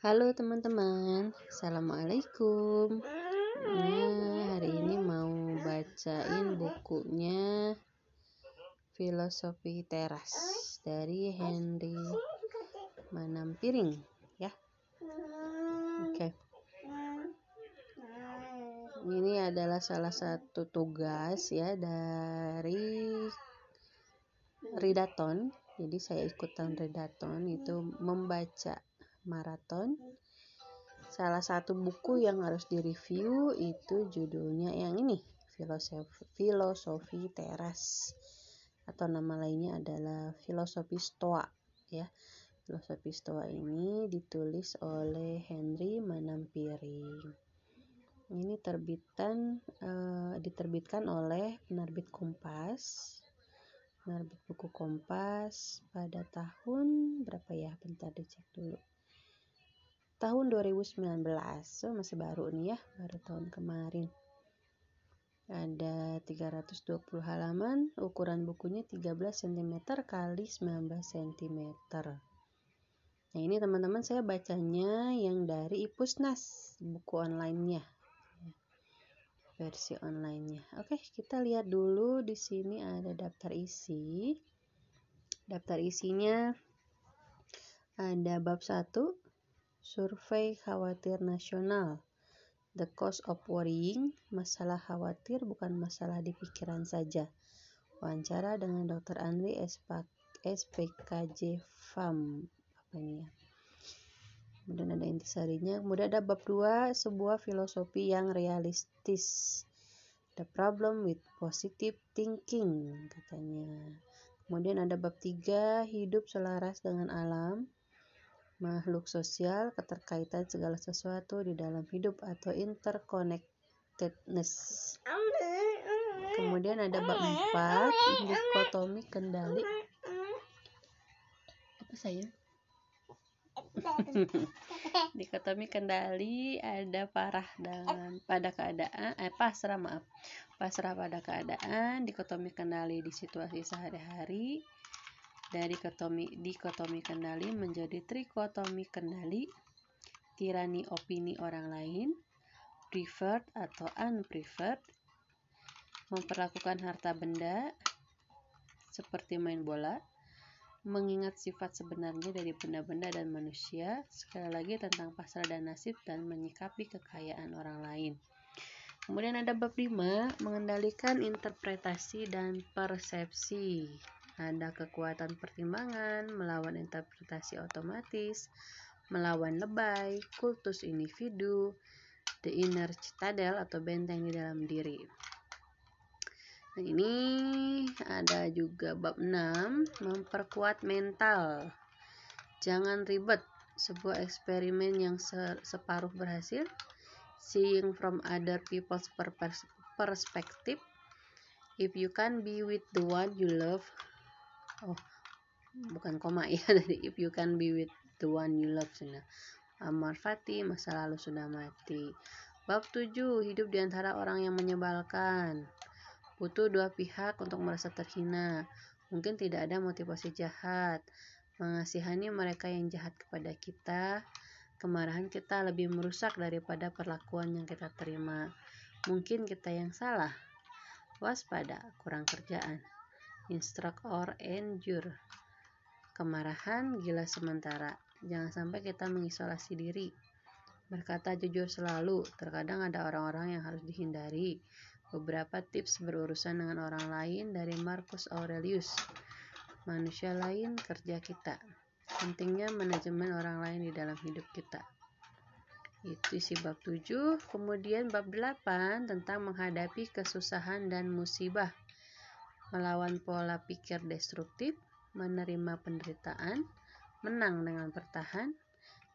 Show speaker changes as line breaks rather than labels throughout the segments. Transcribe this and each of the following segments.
Halo teman-teman, Assalamualaikum Nah, hari ini mau bacain bukunya Filosofi Teras dari Henry Manampiring ya. Oke. Ini adalah salah satu tugas ya dari Ridaton. Jadi saya ikutan Ridaton itu membaca maraton. Salah satu buku yang harus direview itu judulnya yang ini, Filosofi, Filosofi Teras atau nama lainnya adalah Filosofi Stoa ya. Filosofi Stoa ini ditulis oleh Henry Manampiring. Ini terbitan uh, diterbitkan oleh penerbit Kompas. Penerbit buku Kompas pada tahun berapa ya? Bentar dicek dulu. Tahun 2019 so masih baru nih ya baru tahun kemarin. Ada 320 halaman ukuran bukunya 13 cm kali 19 cm nah ini teman-teman saya bacanya yang dari Ipusnas buku onlinenya versi onlinenya. Oke kita lihat dulu di sini ada daftar isi. Daftar isinya ada bab 1 Survei Khawatir Nasional. The Cause of Worrying Masalah khawatir bukan masalah di pikiran saja. Wawancara dengan Dr. Andri SPKJ FAM Apa ini ya Kemudian ada intisarinya Kemudian ada bab 2 Sebuah filosofi yang realistis The problem with positive thinking katanya Kemudian ada bab 3 Hidup selaras dengan alam makhluk sosial, keterkaitan segala sesuatu di dalam hidup atau interconnectedness. Kemudian ada bab 4, dikotomi kendali. Apa saya? dikotomi kendali ada parah dengan pada keadaan eh pasrah maaf. Pasrah pada keadaan dikotomi kendali di situasi sehari-hari dari dikotomi, dikotomi kendali menjadi trikotomi kendali, tirani opini orang lain, preferred atau unpreferred, memperlakukan harta benda seperti main bola, mengingat sifat sebenarnya dari benda-benda dan manusia, sekali lagi tentang pasrah dan nasib dan menyikapi kekayaan orang lain. Kemudian ada bab 5, mengendalikan interpretasi dan persepsi ada kekuatan pertimbangan, melawan interpretasi otomatis, melawan lebay, kultus individu, the inner citadel atau benteng di dalam diri. Nah, ini ada juga bab 6, memperkuat mental. Jangan ribet, sebuah eksperimen yang se separuh berhasil, seeing from other people's perspective, if you can be with the one you love, oh bukan koma ya dari if you can be with the one you love sudah. Amar Fati masa lalu sudah mati. Bab 7 hidup di antara orang yang menyebalkan butuh dua pihak untuk merasa terhina mungkin tidak ada motivasi jahat mengasihani mereka yang jahat kepada kita kemarahan kita lebih merusak daripada perlakuan yang kita terima mungkin kita yang salah waspada kurang kerjaan instruct or endure. Kemarahan gila sementara. Jangan sampai kita mengisolasi diri. Berkata jujur selalu, terkadang ada orang-orang yang harus dihindari. Beberapa tips berurusan dengan orang lain dari Marcus Aurelius. Manusia lain kerja kita. Pentingnya manajemen orang lain di dalam hidup kita. Itu isi bab 7. Kemudian bab 8 tentang menghadapi kesusahan dan musibah melawan pola pikir destruktif, menerima penderitaan, menang dengan bertahan,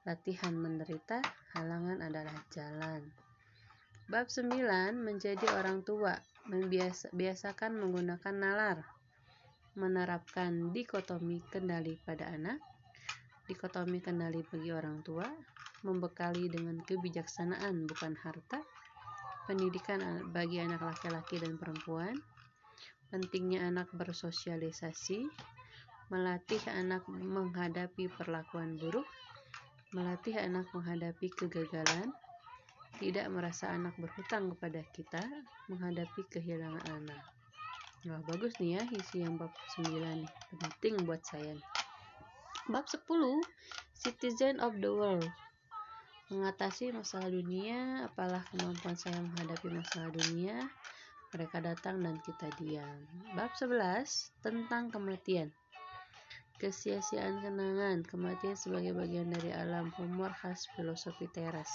latihan menderita, halangan adalah jalan. Bab 9 menjadi orang tua, membiasakan menggunakan nalar, menerapkan dikotomi kendali pada anak, dikotomi kendali bagi orang tua, membekali dengan kebijaksanaan bukan harta, pendidikan bagi anak laki-laki dan perempuan, pentingnya anak bersosialisasi, melatih anak menghadapi perlakuan buruk, melatih anak menghadapi kegagalan, tidak merasa anak berhutang kepada kita, menghadapi kehilangan anak. Wah, bagus nih ya isi yang bab 9 nih. Penting buat saya. Bab 10, Citizen of the World. Mengatasi masalah dunia, apalah kemampuan saya menghadapi masalah dunia, mereka datang dan kita diam. Bab 11, tentang kematian. Kesia-siaan kenangan, kematian sebagai bagian dari alam humor khas filosofi teras.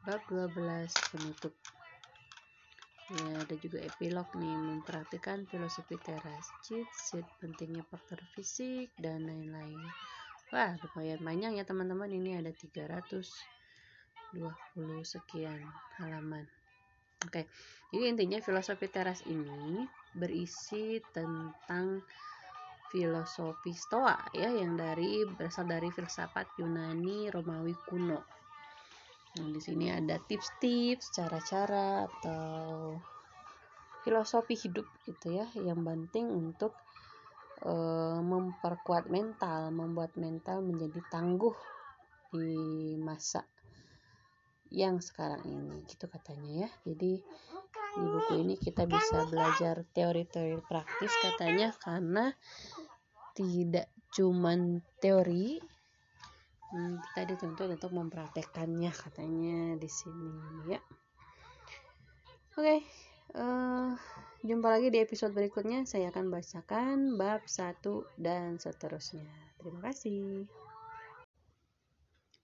Bab 12, penutup. Ya ada juga epilog nih memperhatikan filosofi teras. Cheat sheet pentingnya faktor fisik dan lain-lain. Wah lumayan panjang ya teman-teman. Ini ada 320 sekian halaman. Oke jadi intinya filosofi teras ini berisi tentang filosofi stoa ya yang dari berasal dari filsafat Yunani Romawi kuno Nah, di sini ada tips-tips, cara-cara atau filosofi hidup gitu ya yang penting untuk e, memperkuat mental, membuat mental menjadi tangguh di masa yang sekarang ini gitu katanya ya. Jadi di buku ini kita bisa belajar teori-teori praktis katanya karena tidak cuman teori hmm, kita dituntut untuk mempraktekkannya katanya di sini ya. Oke okay, uh, eh, jumpa lagi di episode berikutnya. Saya akan bacakan bab 1 dan seterusnya. Terima kasih.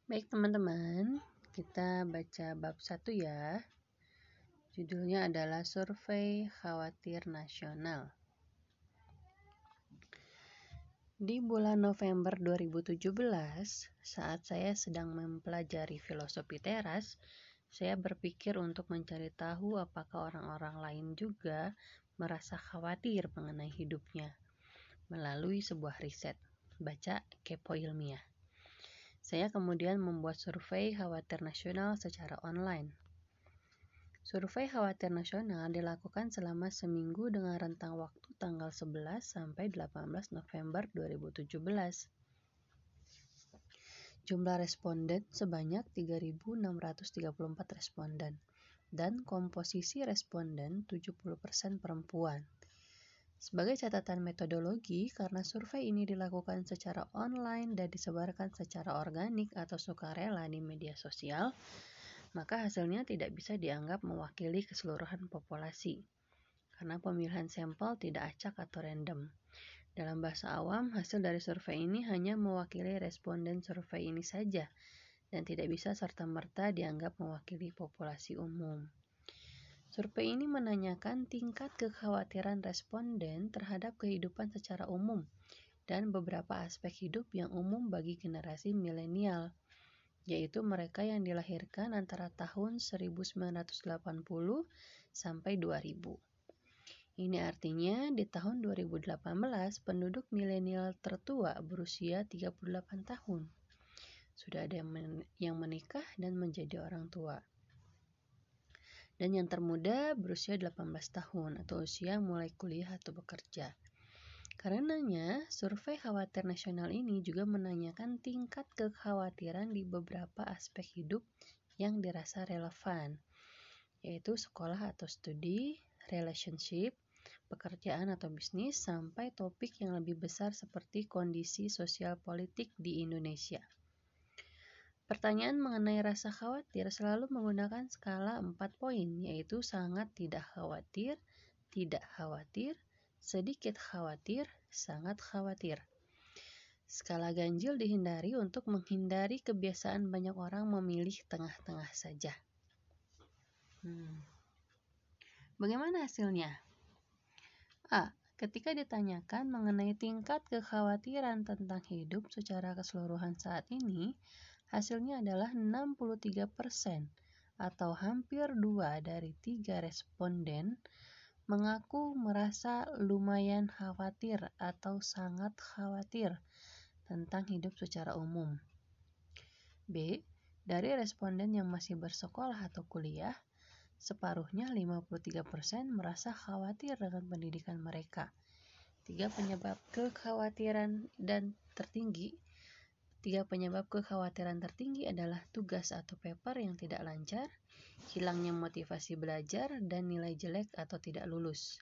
Baik teman-teman kita baca bab 1 ya. Judulnya adalah survei khawatir nasional di bulan November 2017, saat saya sedang mempelajari filosofi teras, saya berpikir untuk mencari tahu apakah orang-orang lain juga merasa khawatir mengenai hidupnya melalui sebuah riset. Baca Kepo Ilmiah. Saya kemudian membuat survei khawatir nasional secara online. Survei khawatir nasional dilakukan selama seminggu dengan rentang waktu tanggal 11 sampai 18 November 2017. Jumlah responden sebanyak 3.634 responden dan komposisi responden 70% perempuan. Sebagai catatan metodologi, karena survei ini dilakukan secara online dan disebarkan secara organik atau sukarela di media sosial, maka hasilnya tidak bisa dianggap mewakili keseluruhan populasi, karena pemilihan sampel tidak acak atau random. Dalam bahasa awam, hasil dari survei ini hanya mewakili responden survei ini saja, dan tidak bisa serta-merta dianggap mewakili populasi umum. Survei ini menanyakan tingkat kekhawatiran responden terhadap kehidupan secara umum dan beberapa aspek hidup yang umum bagi generasi milenial yaitu mereka yang dilahirkan antara tahun 1980 sampai 2000. Ini artinya di tahun 2018 penduduk milenial tertua berusia 38 tahun. Sudah ada yang, yang menikah dan menjadi orang tua. Dan yang termuda berusia 18 tahun atau usia mulai kuliah atau bekerja. Karenanya, survei khawatir nasional ini juga menanyakan tingkat kekhawatiran di beberapa aspek hidup yang dirasa relevan, yaitu sekolah atau studi, relationship, pekerjaan atau bisnis, sampai topik yang lebih besar seperti kondisi sosial politik di Indonesia. Pertanyaan mengenai rasa khawatir selalu menggunakan skala 4 poin, yaitu sangat tidak khawatir, tidak khawatir, sedikit khawatir, sangat khawatir. Skala ganjil dihindari untuk menghindari kebiasaan banyak orang memilih tengah-tengah saja. Hmm. Bagaimana hasilnya? A. Ketika ditanyakan mengenai tingkat kekhawatiran tentang hidup secara keseluruhan saat ini, hasilnya adalah 63% atau hampir dua dari tiga responden mengaku merasa lumayan khawatir atau sangat khawatir tentang hidup secara umum. B. Dari responden yang masih bersekolah atau kuliah, separuhnya 53% merasa khawatir dengan pendidikan mereka. Tiga penyebab kekhawatiran dan tertinggi. Tiga penyebab kekhawatiran tertinggi adalah tugas atau paper yang tidak lancar, hilangnya motivasi belajar, dan nilai jelek atau tidak lulus.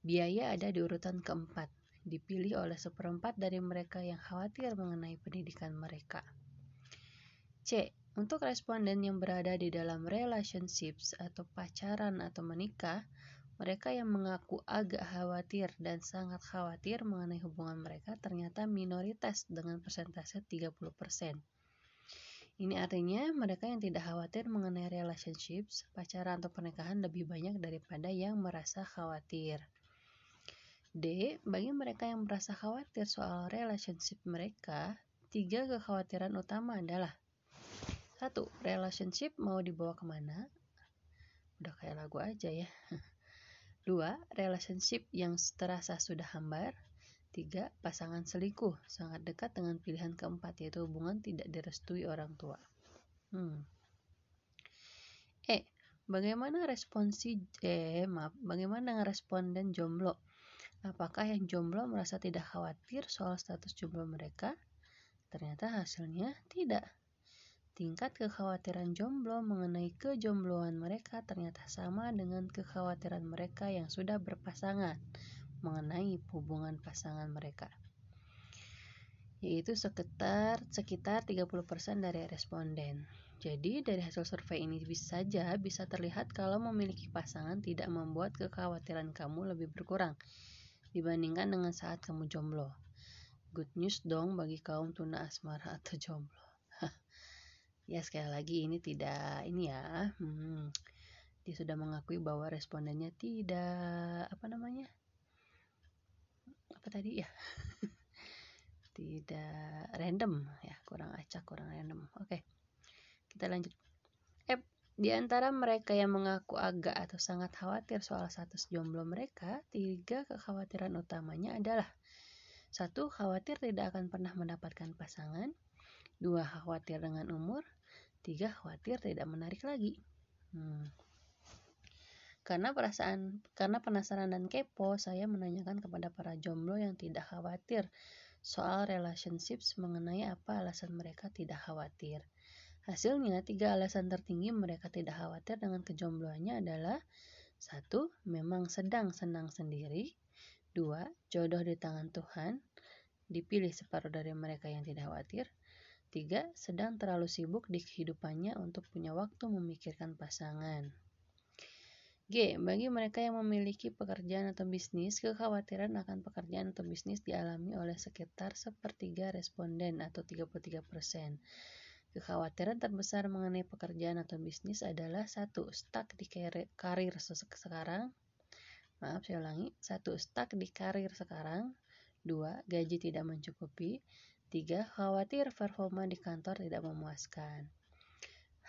Biaya ada di urutan keempat, dipilih oleh seperempat dari mereka yang khawatir mengenai pendidikan mereka. C. Untuk responden yang berada di dalam relationships atau pacaran atau menikah, mereka yang mengaku agak khawatir dan sangat khawatir mengenai hubungan mereka ternyata minoritas dengan persentase 30%. Ini artinya mereka yang tidak khawatir mengenai relationships, pacaran atau pernikahan lebih banyak daripada yang merasa khawatir. D. Bagi mereka yang merasa khawatir soal relationship mereka, tiga kekhawatiran utama adalah satu, relationship mau dibawa ke mana? Udah kayak lagu aja ya. Dua, relationship yang terasa sudah hambar. Tiga, pasangan selingkuh sangat dekat dengan pilihan keempat yaitu hubungan tidak direstui orang tua. Hmm. E, bagaimana responsi eh maaf, bagaimana dengan responden jomblo? Apakah yang jomblo merasa tidak khawatir soal status jomblo mereka? Ternyata hasilnya tidak. Tingkat kekhawatiran jomblo mengenai kejombloan mereka ternyata sama dengan kekhawatiran mereka yang sudah berpasangan mengenai hubungan pasangan mereka yaitu sekitar sekitar 30% dari responden. Jadi dari hasil survei ini bisa saja bisa terlihat kalau memiliki pasangan tidak membuat kekhawatiran kamu lebih berkurang dibandingkan dengan saat kamu jomblo. Good news dong bagi kaum tuna asmara atau jomblo ya sekali lagi ini tidak ini ya hmm, dia sudah mengakui bahwa respondennya tidak apa namanya apa tadi? Ya. Tidak random. Ya kurang acak kurang random. Oke. Kita lanjut. Eh di antara mereka yang mengaku agak atau sangat khawatir soal status jomblo mereka tiga kekhawatiran utamanya adalah satu khawatir tidak akan pernah mendapatkan pasangan dua khawatir dengan umur Tiga, khawatir tidak menarik lagi. Hmm. Karena perasaan, karena penasaran dan kepo, saya menanyakan kepada para jomblo yang tidak khawatir soal relationships mengenai apa alasan mereka tidak khawatir. Hasilnya, tiga alasan tertinggi mereka tidak khawatir dengan kejombloannya adalah satu, memang sedang senang sendiri. Dua, jodoh di tangan Tuhan. Dipilih separuh dari mereka yang tidak khawatir. Tiga, sedang terlalu sibuk di kehidupannya untuk punya waktu memikirkan pasangan. G. Bagi mereka yang memiliki pekerjaan atau bisnis, kekhawatiran akan pekerjaan atau bisnis dialami oleh sekitar sepertiga responden atau 33%. Kekhawatiran terbesar mengenai pekerjaan atau bisnis adalah satu, stuck di karir sekarang. Maaf, saya ulangi. Satu, stuck di karir sekarang. Dua, gaji tidak mencukupi. 3. Khawatir performa di kantor tidak memuaskan.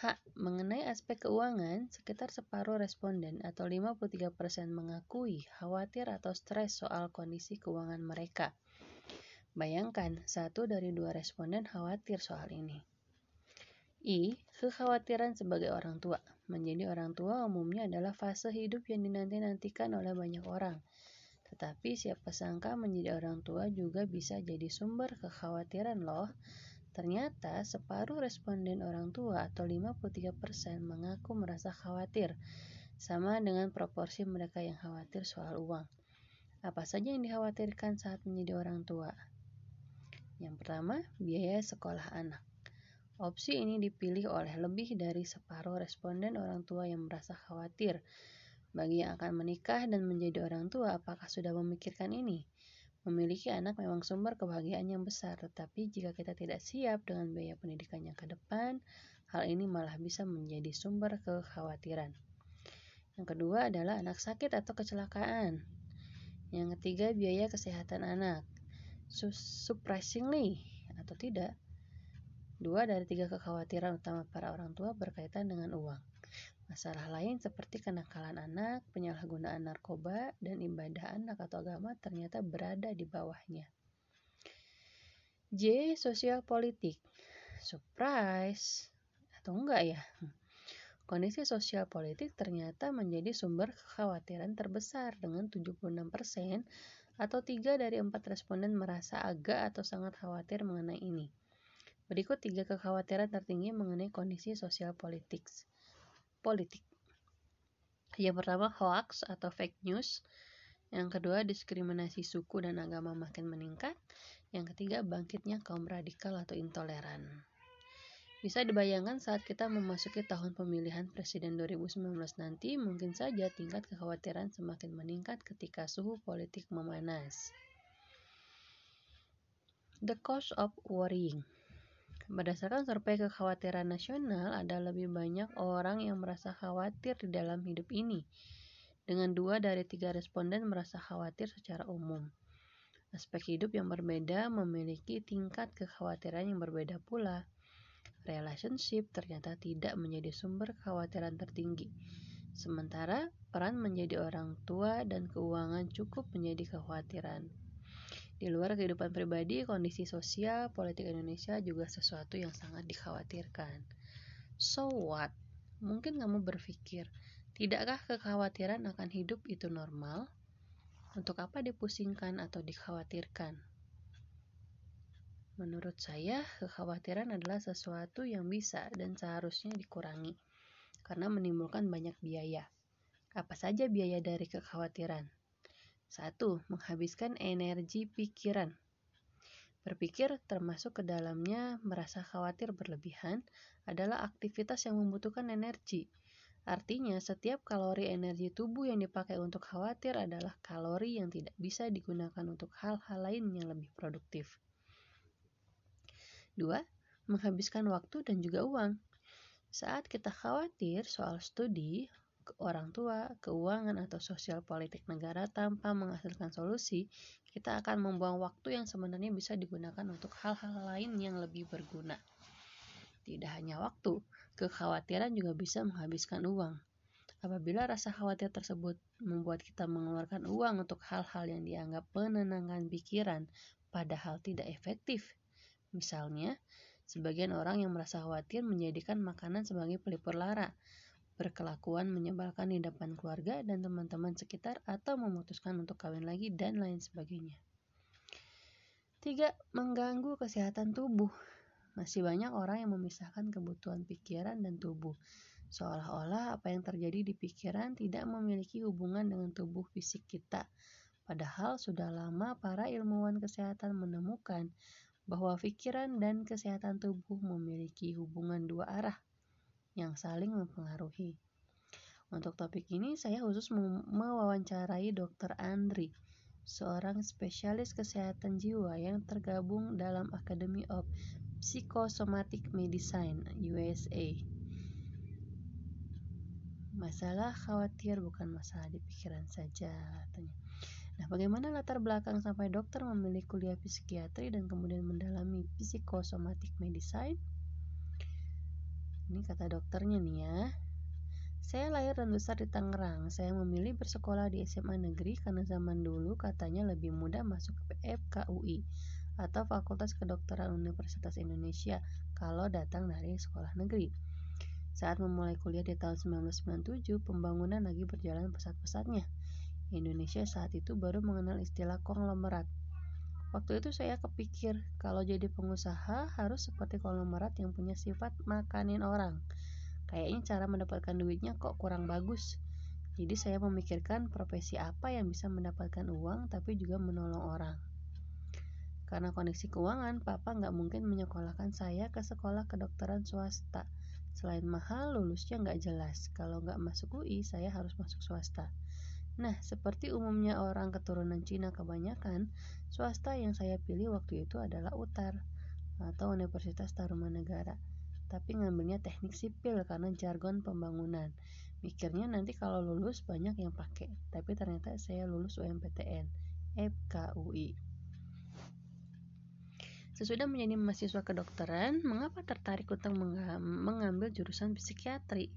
H. Mengenai aspek keuangan, sekitar separuh responden atau 53% mengakui khawatir atau stres soal kondisi keuangan mereka. Bayangkan, satu dari dua responden khawatir soal ini. I. Kekhawatiran sebagai orang tua. Menjadi orang tua umumnya adalah fase hidup yang dinanti-nantikan oleh banyak orang – tetapi siapa sangka menjadi orang tua juga bisa jadi sumber kekhawatiran loh. Ternyata separuh responden orang tua atau 53% mengaku merasa khawatir, sama dengan proporsi mereka yang khawatir soal uang. Apa saja yang dikhawatirkan saat menjadi orang tua? Yang pertama, biaya sekolah anak. Opsi ini dipilih oleh lebih dari separuh responden orang tua yang merasa khawatir bagi yang akan menikah dan menjadi orang tua, apakah sudah memikirkan ini? Memiliki anak memang sumber kebahagiaan yang besar, tetapi jika kita tidak siap dengan biaya pendidikan yang ke depan, hal ini malah bisa menjadi sumber kekhawatiran. Yang kedua adalah anak sakit atau kecelakaan. Yang ketiga, biaya kesehatan anak. Surprisingly, atau tidak, dua dari tiga kekhawatiran utama para orang tua berkaitan dengan uang. Masalah lain seperti kenakalan anak, penyalahgunaan narkoba, dan ibadah anak atau agama ternyata berada di bawahnya. J. Sosial politik. Surprise. Atau enggak ya? Kondisi sosial politik ternyata menjadi sumber kekhawatiran terbesar dengan 76% atau tiga dari empat responden merasa agak atau sangat khawatir mengenai ini. Berikut tiga kekhawatiran tertinggi mengenai kondisi sosial politik. Politik. Yang pertama hoax atau fake news. Yang kedua diskriminasi suku dan agama makin meningkat. Yang ketiga bangkitnya kaum radikal atau intoleran. Bisa dibayangkan saat kita memasuki tahun pemilihan presiden 2019 nanti, mungkin saja tingkat kekhawatiran semakin meningkat ketika suhu politik memanas. The cause of worrying Berdasarkan survei kekhawatiran nasional, ada lebih banyak orang yang merasa khawatir di dalam hidup ini. Dengan dua dari tiga responden merasa khawatir secara umum. Aspek hidup yang berbeda memiliki tingkat kekhawatiran yang berbeda pula relationship ternyata tidak menjadi sumber kekhawatiran tertinggi. Sementara peran menjadi orang tua dan keuangan cukup menjadi kekhawatiran. Di luar kehidupan pribadi, kondisi sosial politik Indonesia juga sesuatu yang sangat dikhawatirkan. So what? Mungkin kamu berpikir, tidakkah kekhawatiran akan hidup itu normal? Untuk apa dipusingkan atau dikhawatirkan? Menurut saya, kekhawatiran adalah sesuatu yang bisa dan seharusnya dikurangi karena menimbulkan banyak biaya. Apa saja biaya dari kekhawatiran? Satu, menghabiskan energi pikiran. Berpikir termasuk ke dalamnya merasa khawatir berlebihan adalah aktivitas yang membutuhkan energi. Artinya, setiap kalori energi tubuh yang dipakai untuk khawatir adalah kalori yang tidak bisa digunakan untuk hal-hal lain yang lebih produktif. Dua, menghabiskan waktu dan juga uang. Saat kita khawatir soal studi, orang tua, keuangan, atau sosial politik negara tanpa menghasilkan solusi, kita akan membuang waktu yang sebenarnya bisa digunakan untuk hal-hal lain yang lebih berguna. Tidak hanya waktu, kekhawatiran juga bisa menghabiskan uang. Apabila rasa khawatir tersebut membuat kita mengeluarkan uang untuk hal-hal yang dianggap menenangkan pikiran, padahal tidak efektif, Misalnya, sebagian orang yang merasa khawatir menjadikan makanan sebagai pelipur lara, berkelakuan menyebalkan di depan keluarga dan teman-teman sekitar atau memutuskan untuk kawin lagi dan lain sebagainya. Tiga, mengganggu kesehatan tubuh. Masih banyak orang yang memisahkan kebutuhan pikiran dan tubuh. Seolah-olah apa yang terjadi di pikiran tidak memiliki hubungan dengan tubuh fisik kita. Padahal sudah lama para ilmuwan kesehatan menemukan bahwa pikiran dan kesehatan tubuh memiliki hubungan dua arah yang saling mempengaruhi. Untuk topik ini, saya khusus mewawancarai Dr. Andri, seorang spesialis kesehatan jiwa yang tergabung dalam Academy of Psychosomatic Medicine USA. Masalah khawatir bukan masalah di pikiran saja, katanya. Nah, bagaimana latar belakang sampai dokter memilih kuliah psikiatri dan kemudian mendalami psikosomatik medicine? Ini kata dokternya nih ya. Saya lahir dan besar di Tangerang. Saya memilih bersekolah di SMA negeri karena zaman dulu katanya lebih mudah masuk ke FKUI atau Fakultas Kedokteran Universitas Indonesia kalau datang dari sekolah negeri. Saat memulai kuliah di tahun 1997, pembangunan lagi berjalan pesat-pesatnya. Indonesia saat itu baru mengenal istilah konglomerat. Waktu itu saya kepikir kalau jadi pengusaha harus seperti konglomerat yang punya sifat makanin orang. Kayaknya cara mendapatkan duitnya kok kurang bagus. Jadi saya memikirkan profesi apa yang bisa mendapatkan uang tapi juga menolong orang. Karena kondisi keuangan, papa nggak mungkin menyekolahkan saya ke sekolah kedokteran swasta. Selain mahal, lulusnya nggak jelas. Kalau nggak masuk UI, saya harus masuk swasta. Nah, seperti umumnya orang keturunan Cina kebanyakan, swasta yang saya pilih waktu itu adalah UTAR atau Universitas Tarumanegara. Tapi ngambilnya teknik sipil karena jargon pembangunan. Mikirnya nanti kalau lulus banyak yang pakai, tapi ternyata saya lulus UMPTN, FKUI. Sesudah menjadi mahasiswa kedokteran, mengapa tertarik untuk mengambil jurusan psikiatri?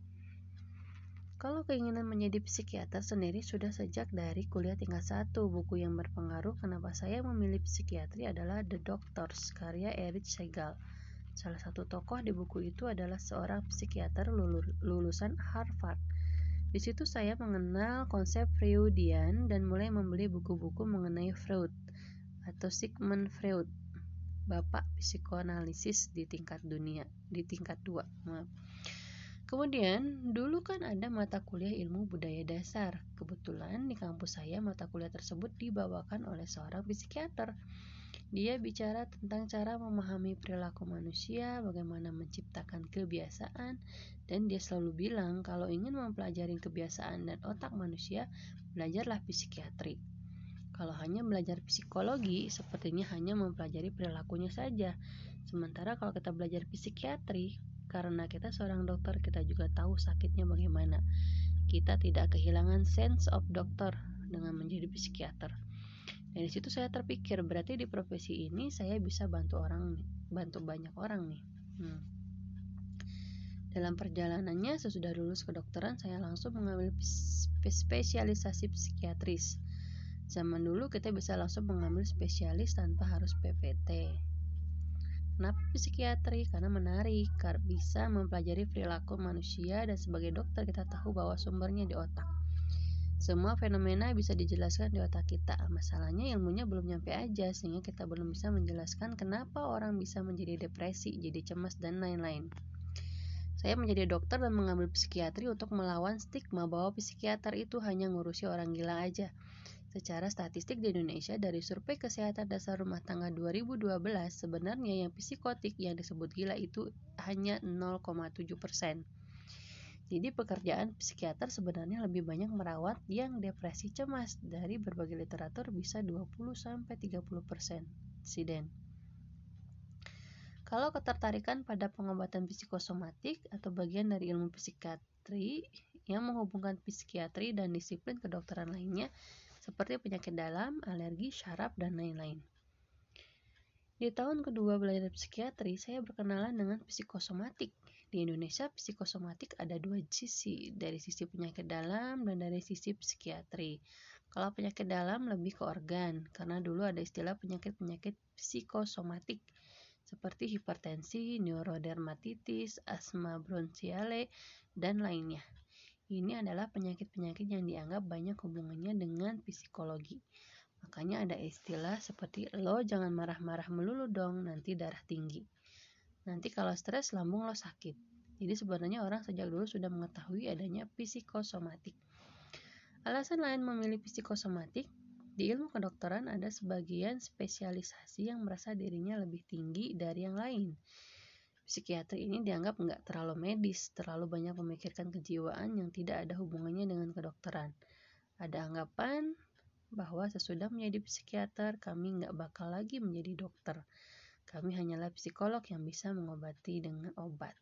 Kalau keinginan menjadi psikiater sendiri sudah sejak dari kuliah tingkat satu. Buku yang berpengaruh kenapa saya memilih psikiatri adalah The Doctors, karya Erich Segal. Salah satu tokoh di buku itu adalah seorang psikiater lulusan Harvard. Di situ saya mengenal konsep Freudian dan mulai membeli buku-buku mengenai Freud atau Sigmund Freud, bapak psikoanalisis di tingkat dunia, di tingkat dua. Maaf. Kemudian, dulu kan ada mata kuliah ilmu budaya dasar. Kebetulan di kampus saya mata kuliah tersebut dibawakan oleh seorang psikiater. Dia bicara tentang cara memahami perilaku manusia, bagaimana menciptakan kebiasaan, dan dia selalu bilang kalau ingin mempelajari kebiasaan dan otak manusia, belajarlah psikiatri. Kalau hanya belajar psikologi, sepertinya hanya mempelajari perilakunya saja. Sementara kalau kita belajar psikiatri, karena kita seorang dokter, kita juga tahu sakitnya bagaimana. Kita tidak kehilangan sense of doctor dengan menjadi psikiater. Dan di situ saya terpikir, berarti di profesi ini saya bisa bantu orang, bantu banyak orang nih. Hmm. Dalam perjalanannya, sesudah lulus kedokteran, saya langsung mengambil spesialisasi psikiatris. Zaman dulu kita bisa langsung mengambil spesialis tanpa harus PPT. Kenapa psikiatri? Karena menarik, karena bisa mempelajari perilaku manusia dan sebagai dokter kita tahu bahwa sumbernya di otak. Semua fenomena bisa dijelaskan di otak kita. Masalahnya ilmunya belum nyampe aja sehingga kita belum bisa menjelaskan kenapa orang bisa menjadi depresi, jadi cemas dan lain-lain. Saya menjadi dokter dan mengambil psikiatri untuk melawan stigma bahwa psikiater itu hanya ngurusi orang gila aja. Secara statistik di Indonesia dari survei kesehatan dasar rumah tangga 2012 sebenarnya yang psikotik yang disebut gila itu hanya 0,7 persen. Jadi pekerjaan psikiater sebenarnya lebih banyak merawat yang depresi cemas dari berbagai literatur bisa 20 sampai 30 persen. Siden. Kalau ketertarikan pada pengobatan psikosomatik atau bagian dari ilmu psikiatri yang menghubungkan psikiatri dan disiplin kedokteran lainnya, seperti penyakit dalam, alergi, syaraf, dan lain-lain. Di tahun kedua belajar psikiatri, saya berkenalan dengan psikosomatik. Di Indonesia, psikosomatik ada dua sisi, dari sisi penyakit dalam dan dari sisi psikiatri. Kalau penyakit dalam lebih ke organ, karena dulu ada istilah penyakit-penyakit psikosomatik, seperti hipertensi, neurodermatitis, asma bronchiale, dan lainnya. Ini adalah penyakit-penyakit yang dianggap banyak hubungannya dengan psikologi. Makanya ada istilah seperti lo jangan marah-marah melulu dong, nanti darah tinggi. Nanti kalau stres lambung lo sakit. Jadi sebenarnya orang sejak dulu sudah mengetahui adanya psikosomatik. Alasan lain memilih psikosomatik, di ilmu kedokteran ada sebagian spesialisasi yang merasa dirinya lebih tinggi dari yang lain psikiatri ini dianggap nggak terlalu medis, terlalu banyak memikirkan kejiwaan yang tidak ada hubungannya dengan kedokteran. Ada anggapan bahwa sesudah menjadi psikiater, kami nggak bakal lagi menjadi dokter. Kami hanyalah psikolog yang bisa mengobati dengan obat.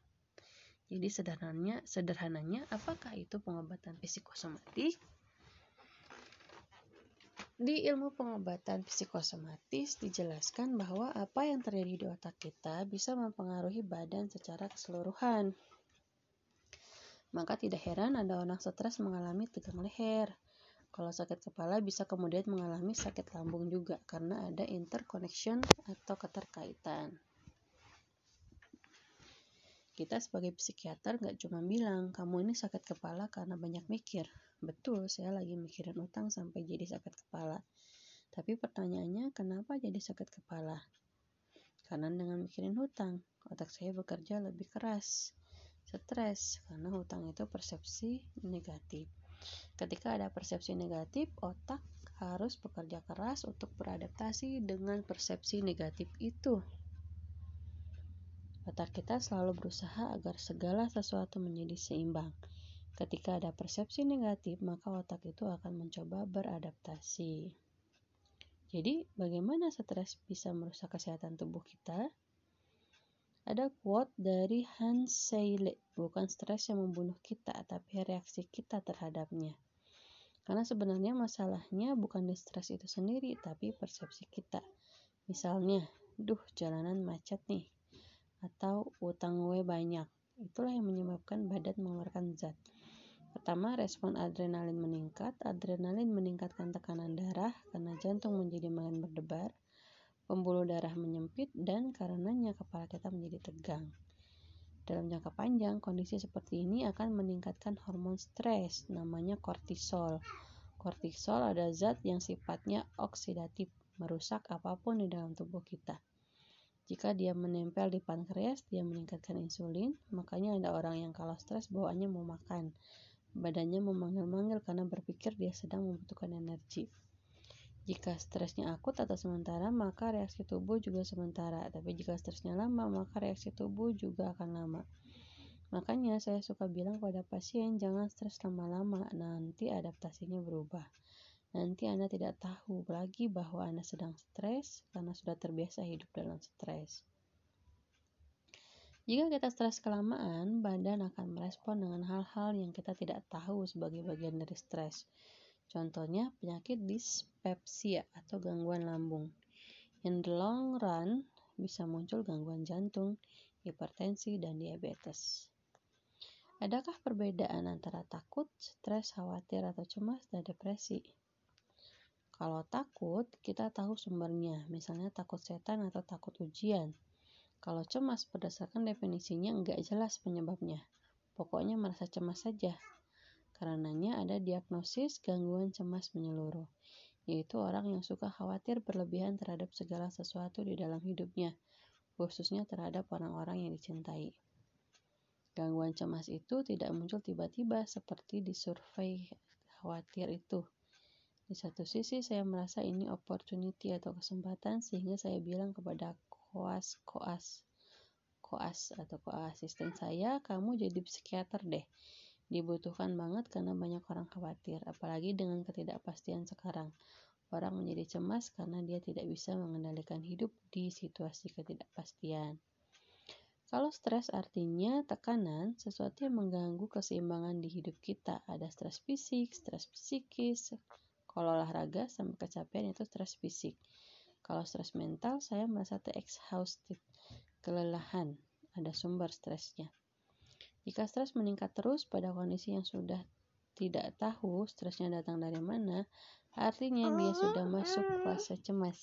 Jadi sederhananya, sederhananya apakah itu pengobatan psikosomatik? Di ilmu pengobatan psikosomatis dijelaskan bahwa apa yang terjadi di otak kita bisa mempengaruhi badan secara keseluruhan. Maka tidak heran ada orang stres mengalami tegang leher. Kalau sakit kepala bisa kemudian mengalami sakit lambung juga karena ada interconnection atau keterkaitan. Kita sebagai psikiater nggak cuma bilang kamu ini sakit kepala karena banyak mikir, Betul, saya lagi mikirin utang sampai jadi sakit kepala. Tapi pertanyaannya, kenapa jadi sakit kepala? Karena dengan mikirin hutang, otak saya bekerja lebih keras. Stres, karena hutang itu persepsi negatif. Ketika ada persepsi negatif, otak harus bekerja keras untuk beradaptasi dengan persepsi negatif itu. Otak kita selalu berusaha agar segala sesuatu menjadi seimbang. Ketika ada persepsi negatif, maka otak itu akan mencoba beradaptasi. Jadi, bagaimana stres bisa merusak kesehatan tubuh kita? Ada quote dari Hans Seyle, bukan stres yang membunuh kita, tapi reaksi kita terhadapnya. Karena sebenarnya masalahnya bukan di stres itu sendiri, tapi persepsi kita. Misalnya, duh jalanan macet nih, atau utang gue banyak. Itulah yang menyebabkan badan mengeluarkan zat. Pertama, respon adrenalin meningkat. Adrenalin meningkatkan tekanan darah karena jantung menjadi makin berdebar, pembuluh darah menyempit, dan karenanya kepala kita menjadi tegang. Dalam jangka panjang, kondisi seperti ini akan meningkatkan hormon stres, namanya kortisol. Kortisol ada zat yang sifatnya oksidatif, merusak apa pun di dalam tubuh kita. Jika dia menempel di pankreas, dia meningkatkan insulin, makanya ada orang yang kalau stres bawaannya mau makan. Badannya memanggil-manggil karena berpikir dia sedang membutuhkan energi. Jika stresnya akut atau sementara, maka reaksi tubuh juga sementara. Tapi jika stresnya lama, maka reaksi tubuh juga akan lama. Makanya saya suka bilang pada pasien jangan stres lama-lama, nanti adaptasinya berubah. Nanti Anda tidak tahu lagi bahwa Anda sedang stres karena sudah terbiasa hidup dalam stres. Jika kita stres kelamaan, badan akan merespon dengan hal-hal yang kita tidak tahu sebagai bagian dari stres. Contohnya penyakit dispepsia atau gangguan lambung. In the long run bisa muncul gangguan jantung, hipertensi, dan diabetes. Adakah perbedaan antara takut, stres, khawatir, atau cemas, dan depresi? Kalau takut, kita tahu sumbernya, misalnya takut setan atau takut ujian. Kalau cemas, berdasarkan definisinya nggak jelas penyebabnya. Pokoknya merasa cemas saja. Karenanya ada diagnosis gangguan cemas menyeluruh, yaitu orang yang suka khawatir berlebihan terhadap segala sesuatu di dalam hidupnya, khususnya terhadap orang-orang yang dicintai. Gangguan cemas itu tidak muncul tiba-tiba seperti di survei khawatir itu. Di satu sisi saya merasa ini opportunity atau kesempatan sehingga saya bilang kepada koas koas koas atau koas asisten saya, kamu jadi psikiater deh. Dibutuhkan banget karena banyak orang khawatir, apalagi dengan ketidakpastian sekarang. Orang menjadi cemas karena dia tidak bisa mengendalikan hidup di situasi ketidakpastian. Kalau stres artinya tekanan, sesuatu yang mengganggu keseimbangan di hidup kita. Ada stres fisik, stres psikis. Kalau olahraga sampai kecapean itu stres fisik. Kalau stres mental, saya merasa exhausted, kelelahan. Ada sumber stresnya. Jika stres meningkat terus pada kondisi yang sudah tidak tahu stresnya datang dari mana, artinya dia sudah masuk fase cemas.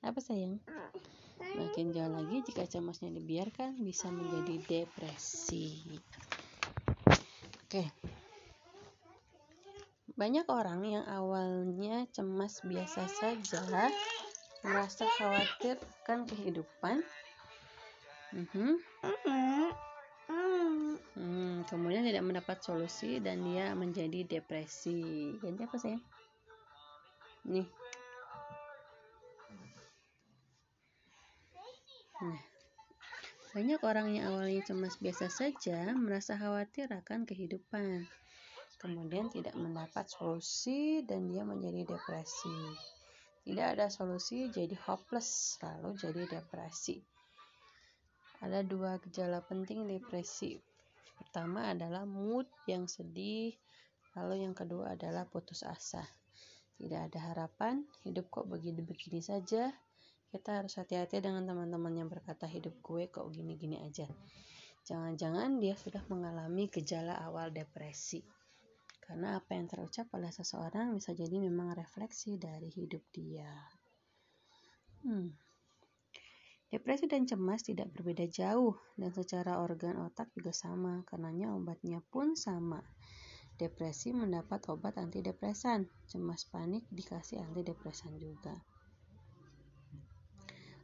Apa sayang? Makin jauh lagi jika cemasnya dibiarkan bisa menjadi depresi. Oke. Banyak orang yang awalnya cemas biasa saja merasa khawatir akan kehidupan. Mm-hmm. Hmm, kemudian tidak mendapat solusi dan dia menjadi depresi. Ganti apa sih? Nih, Nah, banyak orang yang awalnya cemas biasa saja merasa khawatir akan kehidupan. Kemudian tidak mendapat solusi dan dia menjadi depresi. Tidak ada solusi jadi hopeless, lalu jadi depresi. Ada dua gejala penting depresi. Pertama adalah mood yang sedih, lalu yang kedua adalah putus asa. Tidak ada harapan, hidup kok begini-begini saja, kita harus hati-hati dengan teman-teman yang berkata hidup gue kok gini-gini aja. Jangan-jangan dia sudah mengalami gejala awal depresi. Karena apa yang terucap oleh seseorang bisa jadi memang refleksi dari hidup dia. Hmm. Depresi dan cemas tidak berbeda jauh dan secara organ otak juga sama, karenanya obatnya pun sama. Depresi mendapat obat antidepresan, cemas panik dikasih antidepresan juga.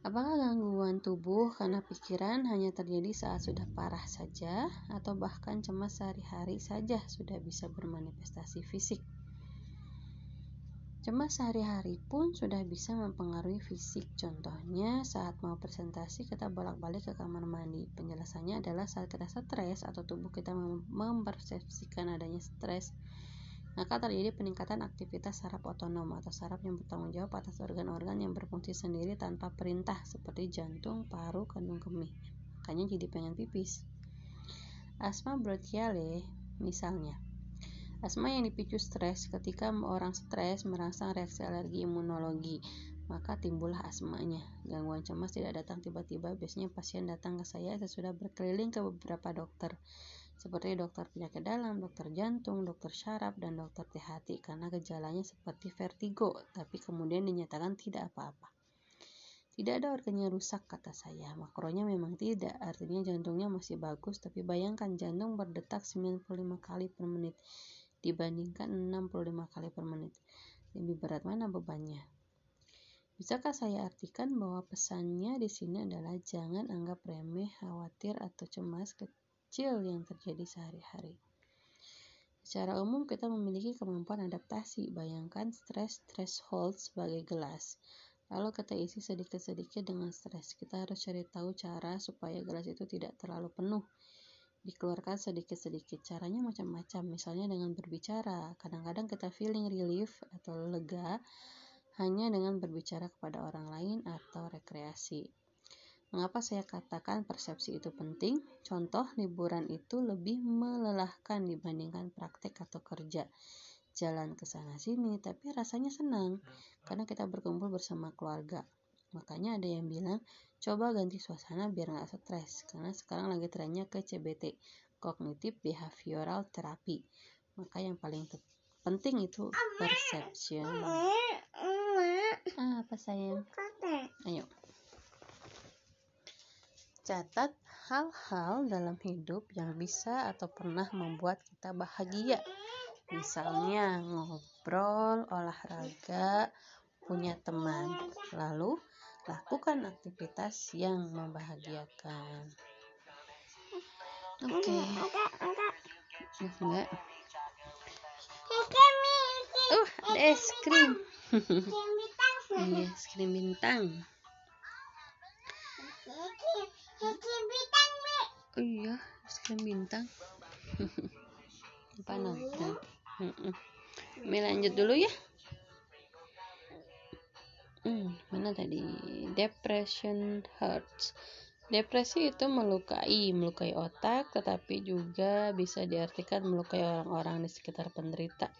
Apakah gangguan tubuh karena pikiran hanya terjadi saat sudah parah saja, atau bahkan cemas sehari-hari saja sudah bisa bermanifestasi fisik? Cemas sehari-hari pun sudah bisa mempengaruhi fisik. Contohnya, saat mau presentasi kita bolak-balik ke kamar mandi. Penjelasannya adalah saat kita stres atau tubuh kita mempersepsikan adanya stres, maka terjadi peningkatan aktivitas saraf otonom atau saraf yang bertanggung jawab atas organ-organ yang berfungsi sendiri tanpa perintah seperti jantung, paru, kandung kemih. Makanya jadi pengen pipis. Asma bronchiale misalnya. Asma yang dipicu stres ketika orang stres merangsang reaksi alergi imunologi, maka timbullah asmanya. Gangguan cemas tidak datang tiba-tiba, biasanya pasien datang ke saya sesudah berkeliling ke beberapa dokter seperti dokter penyakit dalam, dokter jantung, dokter syaraf, dan dokter THT karena gejalanya seperti vertigo, tapi kemudian dinyatakan tidak apa-apa. Tidak ada organnya rusak, kata saya. Makronya memang tidak, artinya jantungnya masih bagus, tapi bayangkan jantung berdetak 95 kali per menit dibandingkan 65 kali per menit. Lebih berat mana bebannya? Bisakah saya artikan bahwa pesannya di sini adalah jangan anggap remeh, khawatir, atau cemas kecil yang terjadi sehari-hari. Secara umum kita memiliki kemampuan adaptasi. Bayangkan stress threshold sebagai gelas. Lalu kita isi sedikit-sedikit dengan stres. Kita harus cari tahu cara supaya gelas itu tidak terlalu penuh. Dikeluarkan sedikit-sedikit. Caranya macam-macam. Misalnya dengan berbicara. Kadang-kadang kita feeling relief atau lega hanya dengan berbicara kepada orang lain atau rekreasi. Mengapa saya katakan persepsi itu penting? Contoh, liburan itu lebih melelahkan dibandingkan praktek atau kerja. Jalan ke sana sini, tapi rasanya senang karena kita berkumpul bersama keluarga. Makanya ada yang bilang, coba ganti suasana biar nggak stres. Karena sekarang lagi trennya ke CBT, Cognitive Behavioral Therapy. Maka yang paling penting itu perception. Ah, apa sayang? Ayo. Catat hal-hal dalam hidup yang bisa atau pernah membuat kita bahagia. Misalnya ngobrol, olahraga, punya teman. Lalu lakukan aktivitas yang membahagiakan. Oke. Okay. Enggak. Uh, ada es krim. Iya, es krim bintang. Oh iya krim bintang apa nonton Mi lanjut dulu ya hmm, mana tadi depression hurts Depresi itu melukai, melukai otak, tetapi juga bisa diartikan melukai orang-orang di sekitar penderita.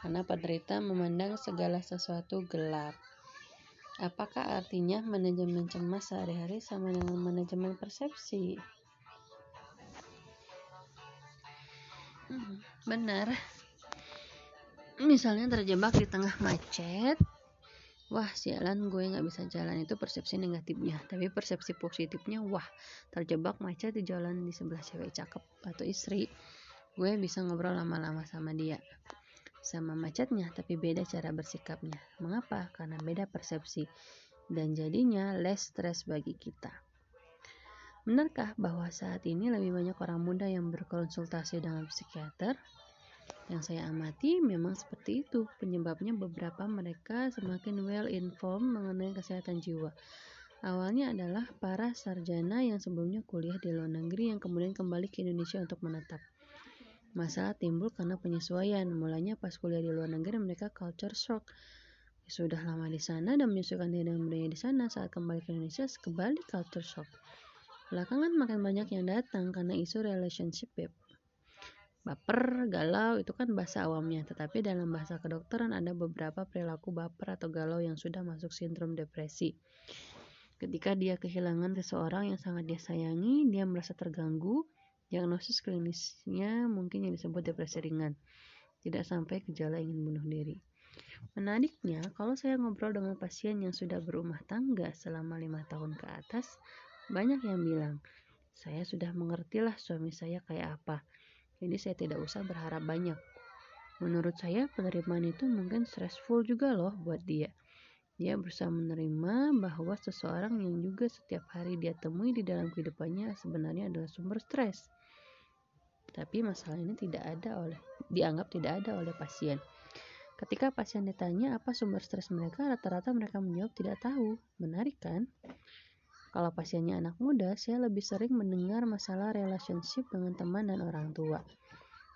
Karena penderita memandang segala sesuatu gelap. Apakah artinya manajemen cemas sehari-hari sama dengan manajemen persepsi? Benar. Misalnya terjebak di tengah macet, wah sialan gue nggak bisa jalan itu persepsi negatifnya. Tapi persepsi positifnya, wah terjebak macet di jalan di sebelah cewek cakep atau istri, gue bisa ngobrol lama-lama sama dia. Sama macetnya, tapi beda cara bersikapnya. Mengapa? Karena beda persepsi. Dan jadinya less stress bagi kita. Benarkah bahwa saat ini lebih banyak orang muda yang berkonsultasi dengan psikiater? Yang saya amati memang seperti itu. Penyebabnya beberapa mereka semakin well informed mengenai kesehatan jiwa. Awalnya adalah para sarjana yang sebelumnya kuliah di luar negeri yang kemudian kembali ke Indonesia untuk menetap. Masalah timbul karena penyesuaian. Mulanya pas kuliah di luar negeri mereka culture shock. Sudah lama di sana dan menyesuaikan diri dengan budaya di sana saat kembali ke Indonesia kembali culture shock. Belakangan makin banyak yang datang karena isu relationship. Baper, galau itu kan bahasa awamnya, tetapi dalam bahasa kedokteran ada beberapa perilaku baper atau galau yang sudah masuk sindrom depresi. Ketika dia kehilangan seseorang yang sangat dia sayangi, dia merasa terganggu. Diagnosis klinisnya mungkin yang disebut depresi ringan. Tidak sampai gejala ingin bunuh diri. Menariknya, kalau saya ngobrol dengan pasien yang sudah berumah tangga selama lima tahun ke atas, banyak yang bilang, saya sudah mengertilah suami saya kayak apa, jadi saya tidak usah berharap banyak. Menurut saya penerimaan itu mungkin stressful juga loh buat dia. Dia berusaha menerima bahwa seseorang yang juga setiap hari dia temui di dalam kehidupannya sebenarnya adalah sumber stres. Tapi masalah ini tidak ada oleh dianggap tidak ada oleh pasien. Ketika pasien ditanya apa sumber stres mereka, rata-rata mereka menjawab tidak tahu. Menarik kan? Kalau pasiennya anak muda, saya lebih sering mendengar masalah relationship dengan teman dan orang tua.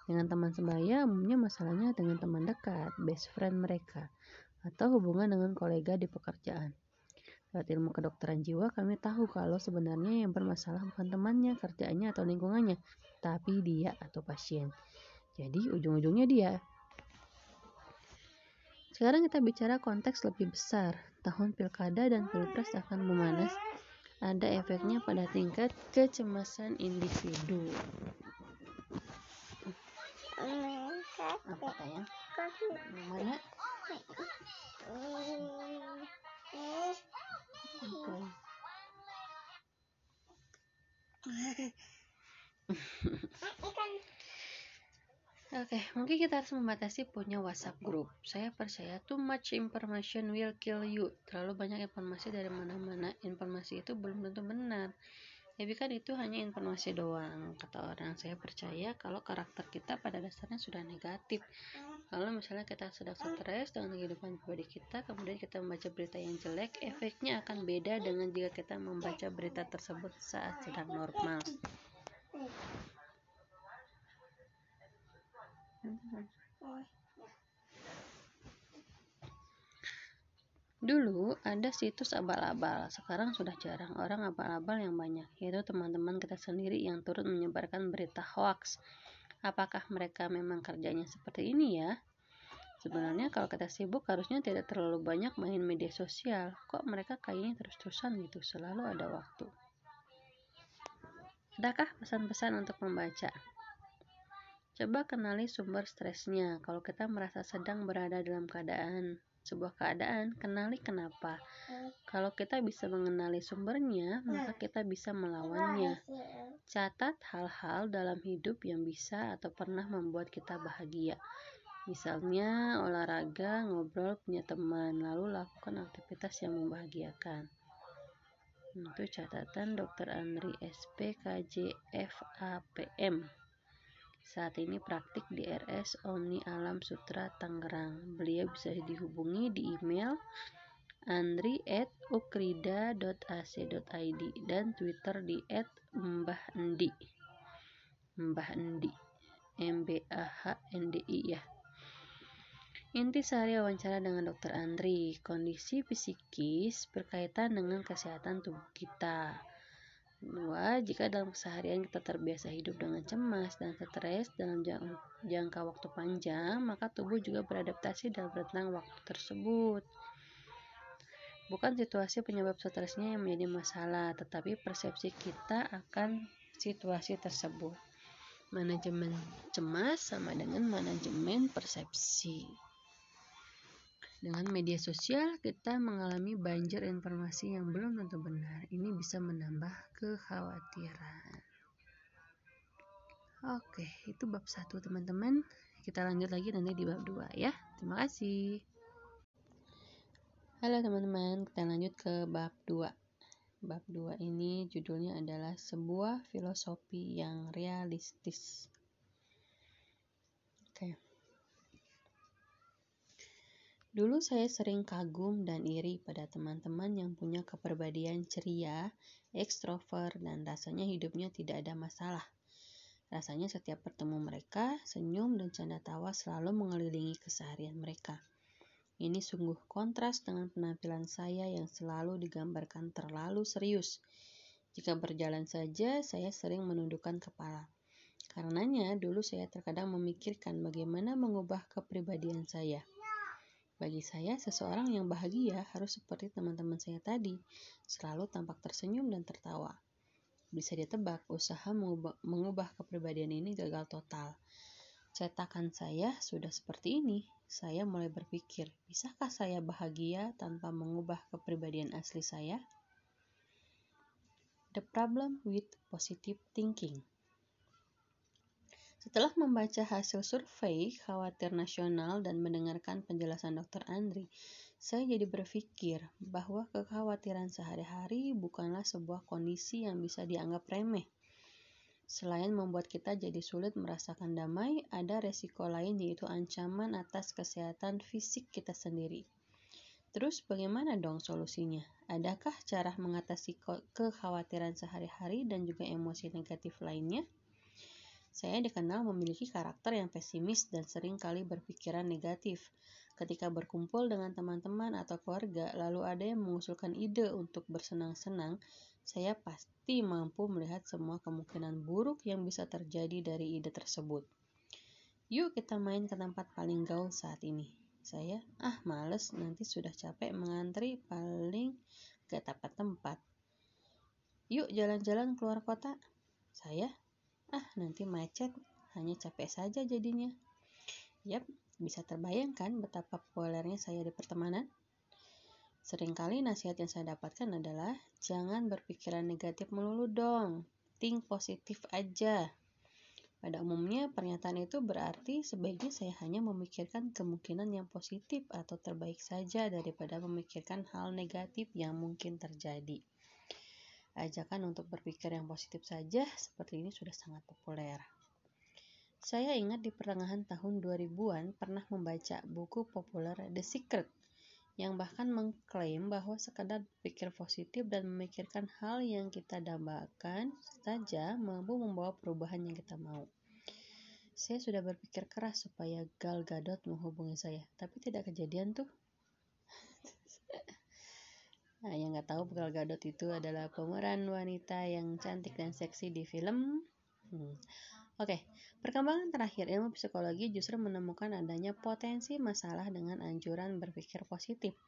Dengan teman sebaya, umumnya masalahnya dengan teman dekat, best friend mereka, atau hubungan dengan kolega di pekerjaan. Lewat ilmu kedokteran jiwa, kami tahu kalau sebenarnya yang bermasalah bukan temannya, kerjaannya, atau lingkungannya, tapi dia atau pasien. Jadi, ujung-ujungnya dia. Sekarang kita bicara konteks lebih besar. Tahun pilkada dan pilpres akan memanas ada efeknya pada tingkat kecemasan individu. Apa sayang? Mana? Oke, okay, mungkin kita harus membatasi punya WhatsApp group. Saya percaya too much information will kill you. Terlalu banyak informasi dari mana-mana. Informasi itu belum tentu benar. Tapi kan itu hanya informasi doang, kata orang. Saya percaya kalau karakter kita pada dasarnya sudah negatif. Kalau misalnya kita sedang stres dengan kehidupan pribadi kita, kemudian kita membaca berita yang jelek, efeknya akan beda dengan jika kita membaca berita tersebut saat sedang normal. Dulu ada situs abal-abal, sekarang sudah jarang orang abal-abal yang banyak, yaitu teman-teman kita sendiri yang turut menyebarkan berita hoax. Apakah mereka memang kerjanya seperti ini ya? Sebenarnya kalau kita sibuk harusnya tidak terlalu banyak main media sosial. Kok mereka kayaknya terus-terusan gitu, selalu ada waktu. Adakah pesan-pesan untuk membaca? Coba kenali sumber stresnya. Kalau kita merasa sedang berada dalam keadaan sebuah keadaan, kenali kenapa. Kalau kita bisa mengenali sumbernya, maka kita bisa melawannya. Catat hal-hal dalam hidup yang bisa atau pernah membuat kita bahagia. Misalnya olahraga, ngobrol, punya teman, lalu lakukan aktivitas yang membahagiakan. Itu catatan Dr. Andri SP KJFAPM. Saat ini praktik di RS Omni Alam Sutra Tangerang. Beliau bisa dihubungi di email andri@ukrida.ac.id dan Twitter di @mbahendi. Mbah Endi. M B A H N D I ya. Inti sehari wawancara dengan Dr. Andri, kondisi psikis berkaitan dengan kesehatan tubuh kita Dua, jika dalam keseharian kita terbiasa hidup dengan cemas dan stres dalam jangka waktu panjang, maka tubuh juga beradaptasi dalam rentang waktu tersebut. Bukan situasi penyebab stresnya yang menjadi masalah, tetapi persepsi kita akan situasi tersebut. Manajemen cemas sama dengan manajemen persepsi. Dengan media sosial, kita mengalami banjir informasi yang belum tentu benar. Ini bisa menambah kekhawatiran. Oke, itu bab satu teman-teman. Kita lanjut lagi nanti di bab 2 ya. Terima kasih. Halo teman-teman, kita lanjut ke bab 2. Bab 2 ini judulnya adalah sebuah filosofi yang realistis. Oke. Dulu saya sering kagum dan iri pada teman-teman yang punya kepribadian ceria, ekstrovert, dan rasanya hidupnya tidak ada masalah. Rasanya setiap bertemu mereka, senyum dan canda tawa selalu mengelilingi keseharian mereka. Ini sungguh kontras dengan penampilan saya yang selalu digambarkan terlalu serius. Jika berjalan saja, saya sering menundukkan kepala. Karenanya, dulu saya terkadang memikirkan bagaimana mengubah kepribadian saya. Bagi saya, seseorang yang bahagia harus seperti teman-teman saya tadi, selalu tampak tersenyum dan tertawa. Bisa ditebak, usaha mengubah, mengubah kepribadian ini gagal total. Cetakan saya sudah seperti ini. Saya mulai berpikir, bisakah saya bahagia tanpa mengubah kepribadian asli saya? The problem with positive thinking. Setelah membaca hasil survei khawatir nasional dan mendengarkan penjelasan Dr. Andri, saya jadi berpikir bahwa kekhawatiran sehari-hari bukanlah sebuah kondisi yang bisa dianggap remeh. Selain membuat kita jadi sulit merasakan damai, ada resiko lain yaitu ancaman atas kesehatan fisik kita sendiri. Terus bagaimana dong solusinya? Adakah cara mengatasi kekhawatiran sehari-hari dan juga emosi negatif lainnya? Saya dikenal memiliki karakter yang pesimis dan sering kali berpikiran negatif. Ketika berkumpul dengan teman-teman atau keluarga, lalu ada yang mengusulkan ide untuk bersenang-senang, saya pasti mampu melihat semua kemungkinan buruk yang bisa terjadi dari ide tersebut. Yuk kita main ke tempat paling gaul saat ini. Saya, ah males, nanti sudah capek mengantri paling gak dapat tempat. Yuk jalan-jalan keluar kota. Saya, Ah, nanti macet, hanya capek saja jadinya. Yap, bisa terbayangkan betapa populernya saya di pertemanan. Seringkali nasihat yang saya dapatkan adalah jangan berpikiran negatif melulu dong. Think positif aja. Pada umumnya, pernyataan itu berarti sebaiknya saya hanya memikirkan kemungkinan yang positif atau terbaik saja daripada memikirkan hal negatif yang mungkin terjadi. Ajakan untuk berpikir yang positif saja seperti ini sudah sangat populer. Saya ingat di pertengahan tahun 2000-an pernah membaca buku populer The Secret yang bahkan mengklaim bahwa sekadar berpikir positif dan memikirkan hal yang kita dambakan saja mampu membawa perubahan yang kita mau. Saya sudah berpikir keras supaya Gal Gadot menghubungi saya, tapi tidak kejadian tuh. Nah, yang nggak tahu Gal Gadot itu adalah pemeran wanita yang cantik dan seksi di film. Hmm. Oke, okay. perkembangan terakhir ilmu psikologi justru menemukan adanya potensi masalah dengan anjuran berpikir positif.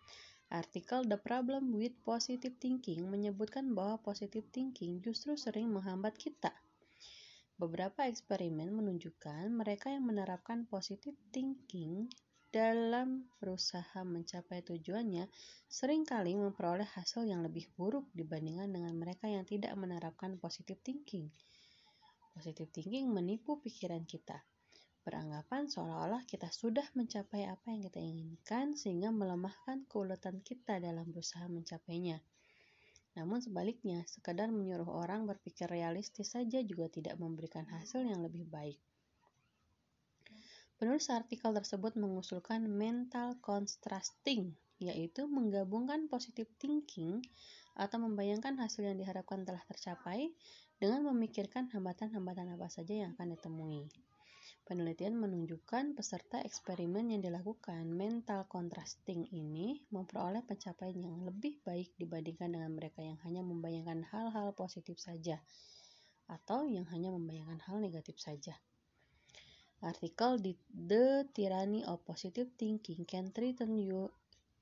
Artikel The Problem with Positive Thinking menyebutkan bahwa positive thinking justru sering menghambat kita. Beberapa eksperimen menunjukkan mereka yang menerapkan positive thinking dalam berusaha mencapai tujuannya sering kali memperoleh hasil yang lebih buruk dibandingkan dengan mereka yang tidak menerapkan positive thinking. Positive thinking menipu pikiran kita. Beranggapan seolah-olah kita sudah mencapai apa yang kita inginkan sehingga melemahkan keuletan kita dalam berusaha mencapainya. Namun sebaliknya, sekadar menyuruh orang berpikir realistis saja juga tidak memberikan hasil yang lebih baik. Penulis artikel tersebut mengusulkan mental contrasting, yaitu menggabungkan positive thinking atau membayangkan hasil yang diharapkan telah tercapai dengan memikirkan hambatan-hambatan apa saja yang akan ditemui. Penelitian menunjukkan peserta eksperimen yang dilakukan mental contrasting ini memperoleh pencapaian yang lebih baik dibandingkan dengan mereka yang hanya membayangkan hal-hal positif saja atau yang hanya membayangkan hal negatif saja. Artikel di The Tyranny of Positive Thinking Can Threaten You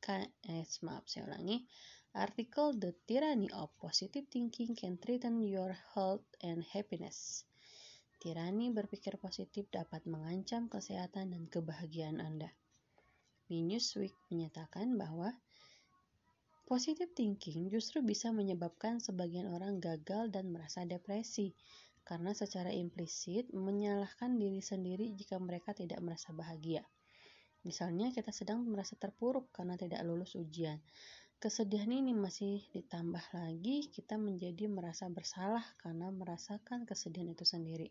can, eh, maaf saya ulangi Artikel The Tyranny of Positive Thinking Can Threaten Your Health and Happiness. Tirani berpikir positif dapat mengancam kesehatan dan kebahagiaan Anda. Di Newsweek menyatakan bahwa positive thinking justru bisa menyebabkan sebagian orang gagal dan merasa depresi karena secara implisit menyalahkan diri sendiri jika mereka tidak merasa bahagia. Misalnya kita sedang merasa terpuruk karena tidak lulus ujian Kesedihan ini masih ditambah lagi kita menjadi merasa bersalah karena merasakan kesedihan itu sendiri.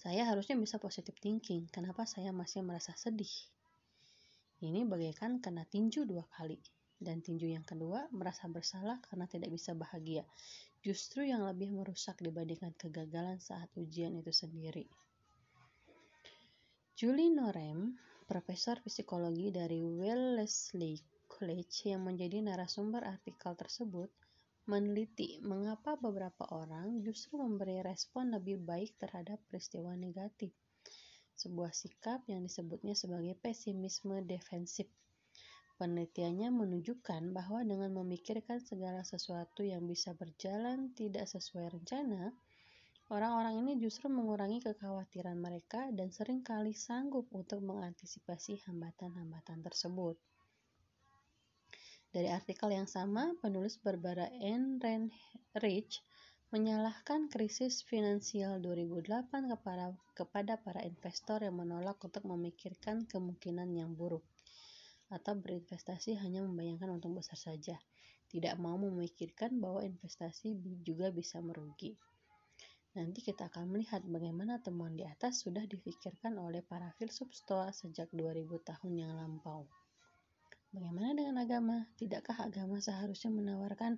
Saya harusnya bisa positive thinking, kenapa saya masih merasa sedih? Ini bagaikan kena tinju dua kali. Dan tinju yang kedua merasa bersalah karena tidak bisa bahagia. Justru yang lebih merusak dibandingkan kegagalan saat ujian itu sendiri. Julie Norem, profesor psikologi dari Wellesley College yang menjadi narasumber artikel tersebut meneliti mengapa beberapa orang justru memberi respon lebih baik terhadap peristiwa negatif. Sebuah sikap yang disebutnya sebagai pesimisme defensif. Penelitiannya menunjukkan bahwa dengan memikirkan segala sesuatu yang bisa berjalan tidak sesuai rencana, orang-orang ini justru mengurangi kekhawatiran mereka dan sering kali sanggup untuk mengantisipasi hambatan-hambatan tersebut. Dari artikel yang sama, penulis Barbara Ann Rich menyalahkan krisis finansial 2008 kepada, kepada para investor yang menolak untuk memikirkan kemungkinan yang buruk atau berinvestasi hanya membayangkan untung besar saja, tidak mau memikirkan bahwa investasi juga bisa merugi. Nanti kita akan melihat bagaimana temuan di atas sudah difikirkan oleh para filsuf Stoa sejak 2000 tahun yang lampau. Bagaimana dengan agama? Tidakkah agama seharusnya menawarkan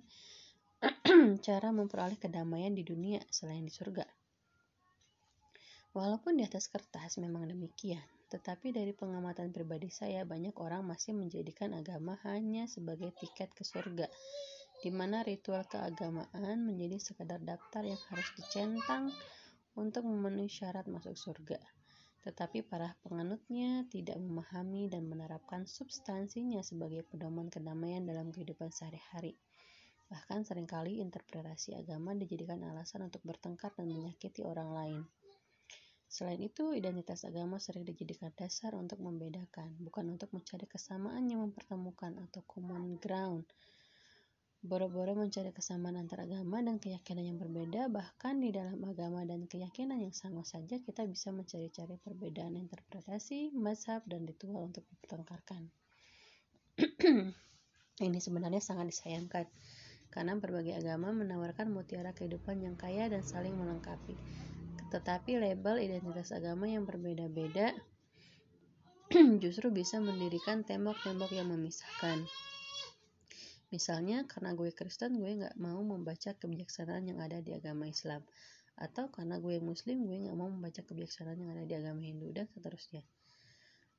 cara memperoleh kedamaian di dunia selain di surga? Walaupun di atas kertas memang demikian, tetapi dari pengamatan pribadi saya banyak orang masih menjadikan agama hanya sebagai tiket ke surga, di mana ritual keagamaan menjadi sekadar daftar yang harus dicentang untuk memenuhi syarat masuk surga tetapi para penganutnya tidak memahami dan menerapkan substansinya sebagai pedoman kedamaian dalam kehidupan sehari-hari. Bahkan sering kali interpretasi agama dijadikan alasan untuk bertengkar dan menyakiti orang lain. Selain itu, identitas agama sering dijadikan dasar untuk membedakan, bukan untuk mencari kesamaan yang mempertemukan atau common ground. Boro-boro mencari kesamaan antara agama dan keyakinan yang berbeda, bahkan di dalam agama dan keyakinan yang sama saja kita bisa mencari-cari perbedaan interpretasi, mazhab, dan ritual untuk dipertengkarkan. Ini sebenarnya sangat disayangkan, karena berbagai agama menawarkan mutiara kehidupan yang kaya dan saling melengkapi tetapi label identitas agama yang berbeda-beda justru bisa mendirikan tembok-tembok yang memisahkan. Misalnya, karena gue Kristen, gue nggak mau membaca kebijaksanaan yang ada di agama Islam. Atau karena gue Muslim, gue nggak mau membaca kebijaksanaan yang ada di agama Hindu, dan seterusnya.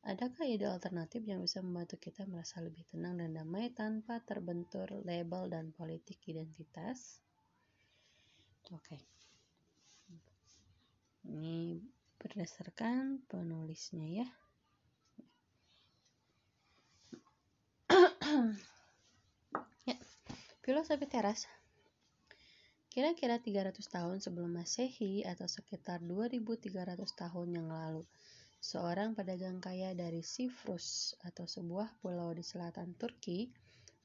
Adakah ide alternatif yang bisa membantu kita merasa lebih tenang dan damai tanpa terbentur label dan politik identitas? Oke. Okay ini berdasarkan penulisnya ya. Ya filosofi teras. Kira-kira 300 tahun sebelum Masehi atau sekitar 2300 tahun yang lalu, seorang pedagang kaya dari Sifrus atau sebuah pulau di selatan Turki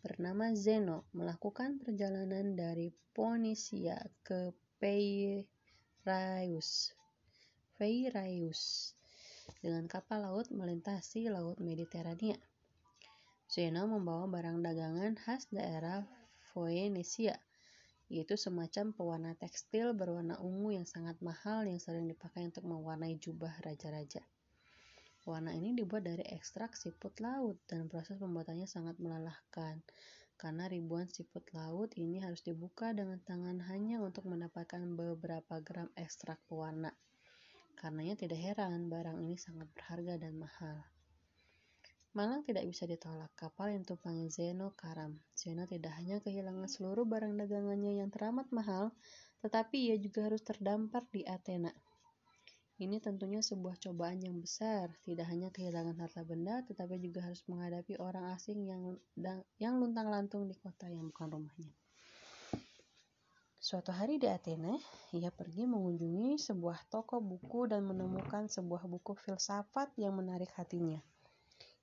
bernama Zeno melakukan perjalanan dari Ponisia ke Piraeus Piraeus dengan kapal laut melintasi Laut Mediterania. Zeno membawa barang dagangan khas daerah Phoenicia, yaitu semacam pewarna tekstil berwarna ungu yang sangat mahal yang sering dipakai untuk mewarnai jubah raja-raja. Warna ini dibuat dari ekstrak siput laut dan proses pembuatannya sangat melelahkan karena ribuan siput laut ini harus dibuka dengan tangan hanya untuk mendapatkan beberapa gram ekstrak pewarna. Karenanya tidak heran barang ini sangat berharga dan mahal. Malang tidak bisa ditolak kapal yang tumpangi Zeno karam. Zeno tidak hanya kehilangan seluruh barang dagangannya yang teramat mahal, tetapi ia juga harus terdampar di Athena. Ini tentunya sebuah cobaan yang besar, tidak hanya kehilangan harta benda, tetapi juga harus menghadapi orang asing yang yang luntang-lantung di kota yang bukan rumahnya. Suatu hari di Athena, ia pergi mengunjungi sebuah toko buku dan menemukan sebuah buku filsafat yang menarik hatinya.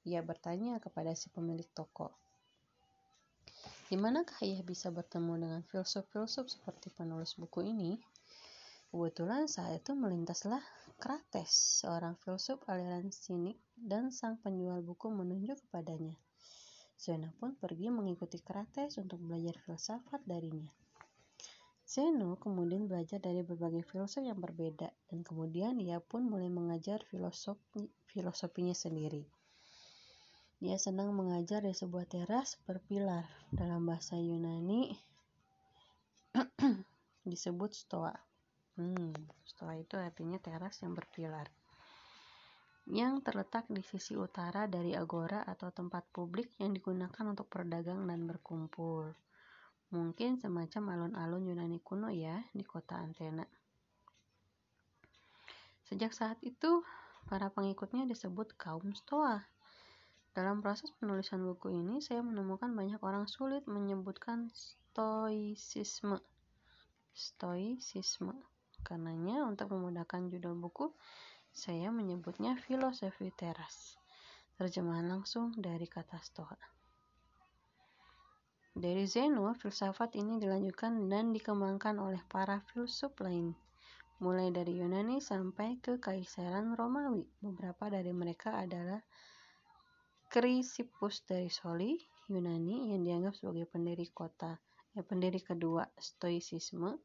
Ia bertanya kepada si pemilik toko, "Di manakah ia bisa bertemu dengan filsuf-filsuf seperti penulis buku ini?" Kebetulan saat itu melintaslah Krates, seorang filsuf aliran sinik, dan sang penjual buku menunjuk kepadanya. Zena pun pergi mengikuti Krates untuk belajar filsafat darinya. Zeno kemudian belajar dari berbagai filsuf yang berbeda dan kemudian ia pun mulai mengajar filosofi, filosofinya sendiri. Dia senang mengajar di sebuah teras berpilar dalam bahasa Yunani disebut stoa. Hmm, stoa itu artinya teras yang berpilar yang terletak di sisi utara dari agora atau tempat publik yang digunakan untuk berdagang dan berkumpul. Mungkin semacam alun-alun Yunani kuno ya di kota Athena. Sejak saat itu, para pengikutnya disebut kaum Stoa. Dalam proses penulisan buku ini, saya menemukan banyak orang sulit menyebutkan stoicisme. Stoicisme. Karenanya, untuk memudahkan judul buku, saya menyebutnya filosofi teras. Terjemahan langsung dari kata Stoa. Dari Zeno, filsafat ini dilanjutkan dan dikembangkan oleh para filsuf lain, mulai dari Yunani sampai ke Kaisaran Romawi. Beberapa dari mereka adalah Chrysippus dari Soli, Yunani yang dianggap sebagai pendiri kota, eh, pendiri kedua Stoicisme,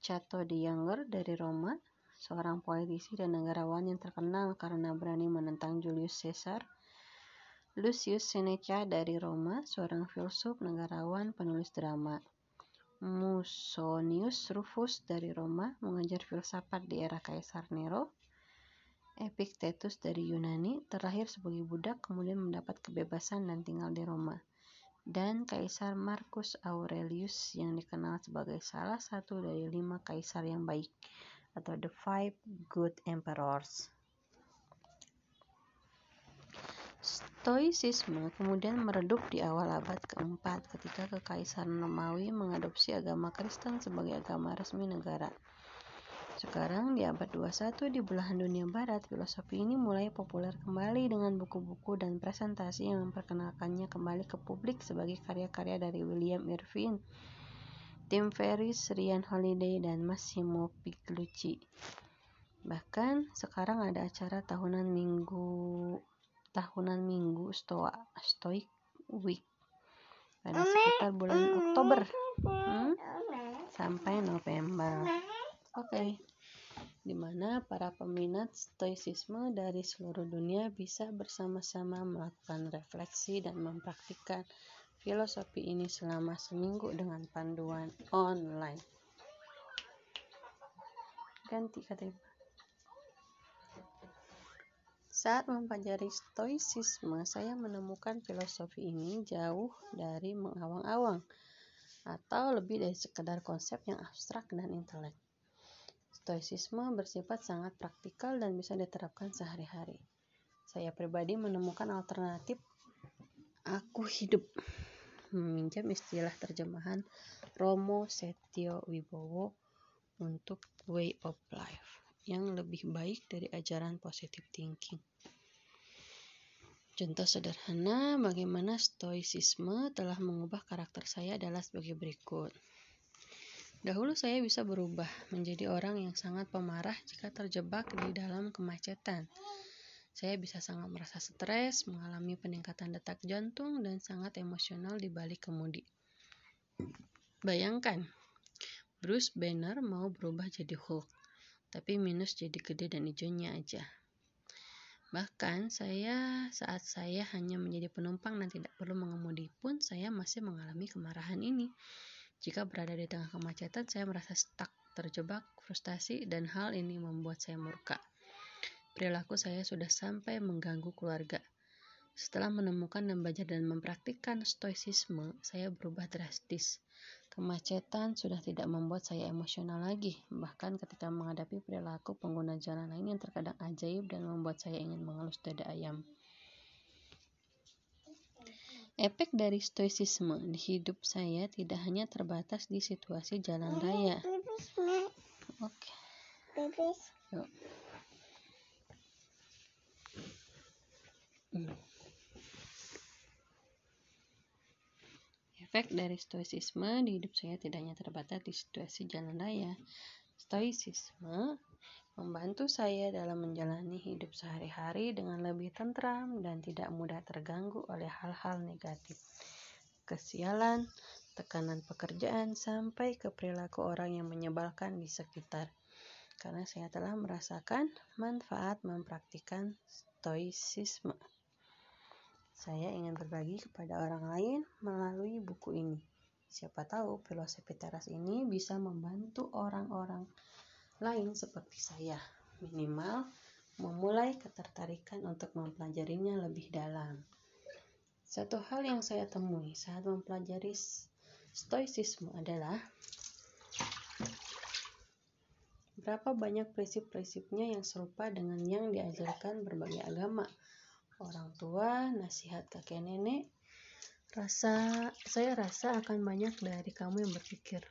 Cato the Younger dari Roma, seorang politisi dan negarawan yang terkenal karena berani menentang Julius Caesar, Lucius Seneca dari Roma, seorang filsuf, negarawan, penulis drama. Musonius Rufus dari Roma, mengajar filsafat di era Kaisar Nero. Epictetus dari Yunani, terlahir sebagai budak kemudian mendapat kebebasan dan tinggal di Roma. Dan Kaisar Marcus Aurelius yang dikenal sebagai salah satu dari lima kaisar yang baik atau the five good emperors. Stoicisme kemudian meredup di awal abad keempat ketika Kekaisaran Romawi mengadopsi agama Kristen sebagai agama resmi negara. Sekarang di abad 21 di belahan dunia barat, filosofi ini mulai populer kembali dengan buku-buku dan presentasi yang memperkenalkannya kembali ke publik sebagai karya-karya dari William Irvine, Tim Ferriss, Ryan Holiday, dan Massimo Pigliucci. Bahkan sekarang ada acara tahunan minggu tahunan minggu Stoa Stoic Week pada sekitar bulan Oktober hmm, sampai November. Oke. Okay di mana para peminat stoicisme dari seluruh dunia bisa bersama-sama melakukan refleksi dan mempraktikkan filosofi ini selama seminggu dengan panduan online. Ganti kata. Saat mempelajari stoicisme, saya menemukan filosofi ini jauh dari mengawang-awang atau lebih dari sekedar konsep yang abstrak dan intelek. Stoicisme bersifat sangat praktikal dan bisa diterapkan sehari-hari. Saya pribadi menemukan alternatif aku hidup meminjam istilah terjemahan Romo Setio Wibowo untuk way of life yang lebih baik dari ajaran positive thinking. Contoh sederhana bagaimana stoicisme telah mengubah karakter saya adalah sebagai berikut. Dahulu saya bisa berubah menjadi orang yang sangat pemarah jika terjebak di dalam kemacetan. Saya bisa sangat merasa stres, mengalami peningkatan detak jantung, dan sangat emosional di balik kemudi. Bayangkan, Bruce Banner mau berubah jadi Hulk, tapi minus jadi gede dan hijaunya aja. Bahkan saya saat saya hanya menjadi penumpang dan tidak perlu mengemudi pun saya masih mengalami kemarahan ini. Jika berada di tengah kemacetan, saya merasa stuck, terjebak, frustasi, dan hal ini membuat saya murka. Perilaku saya sudah sampai mengganggu keluarga. Setelah menemukan dan belajar dan mempraktikkan stoicisme, saya berubah drastis. Kemacetan sudah tidak membuat saya emosional lagi, bahkan ketika menghadapi perilaku pengguna jalan lain yang terkadang ajaib dan membuat saya ingin mengelus dada ayam. Efek dari stoicisme di hidup saya tidak hanya terbatas di situasi jalan raya. Oke. Yuk. Hmm. Efek dari stoicisme di hidup saya tidak hanya terbatas di situasi jalan raya. Stoicisme membantu saya dalam menjalani hidup sehari-hari dengan lebih tentram dan tidak mudah terganggu oleh hal-hal negatif. Kesialan, tekanan pekerjaan, sampai ke perilaku orang yang menyebalkan di sekitar. Karena saya telah merasakan manfaat mempraktikkan stoicisme. Saya ingin berbagi kepada orang lain melalui buku ini. Siapa tahu filosofi teras ini bisa membantu orang-orang lain seperti saya, minimal memulai ketertarikan untuk mempelajarinya lebih dalam. Satu hal yang saya temui saat mempelajari stoicisme adalah berapa banyak prinsip-prinsipnya yang serupa dengan yang diajarkan berbagai agama. Orang tua, nasihat kakek nenek, rasa saya rasa akan banyak dari kamu yang berpikir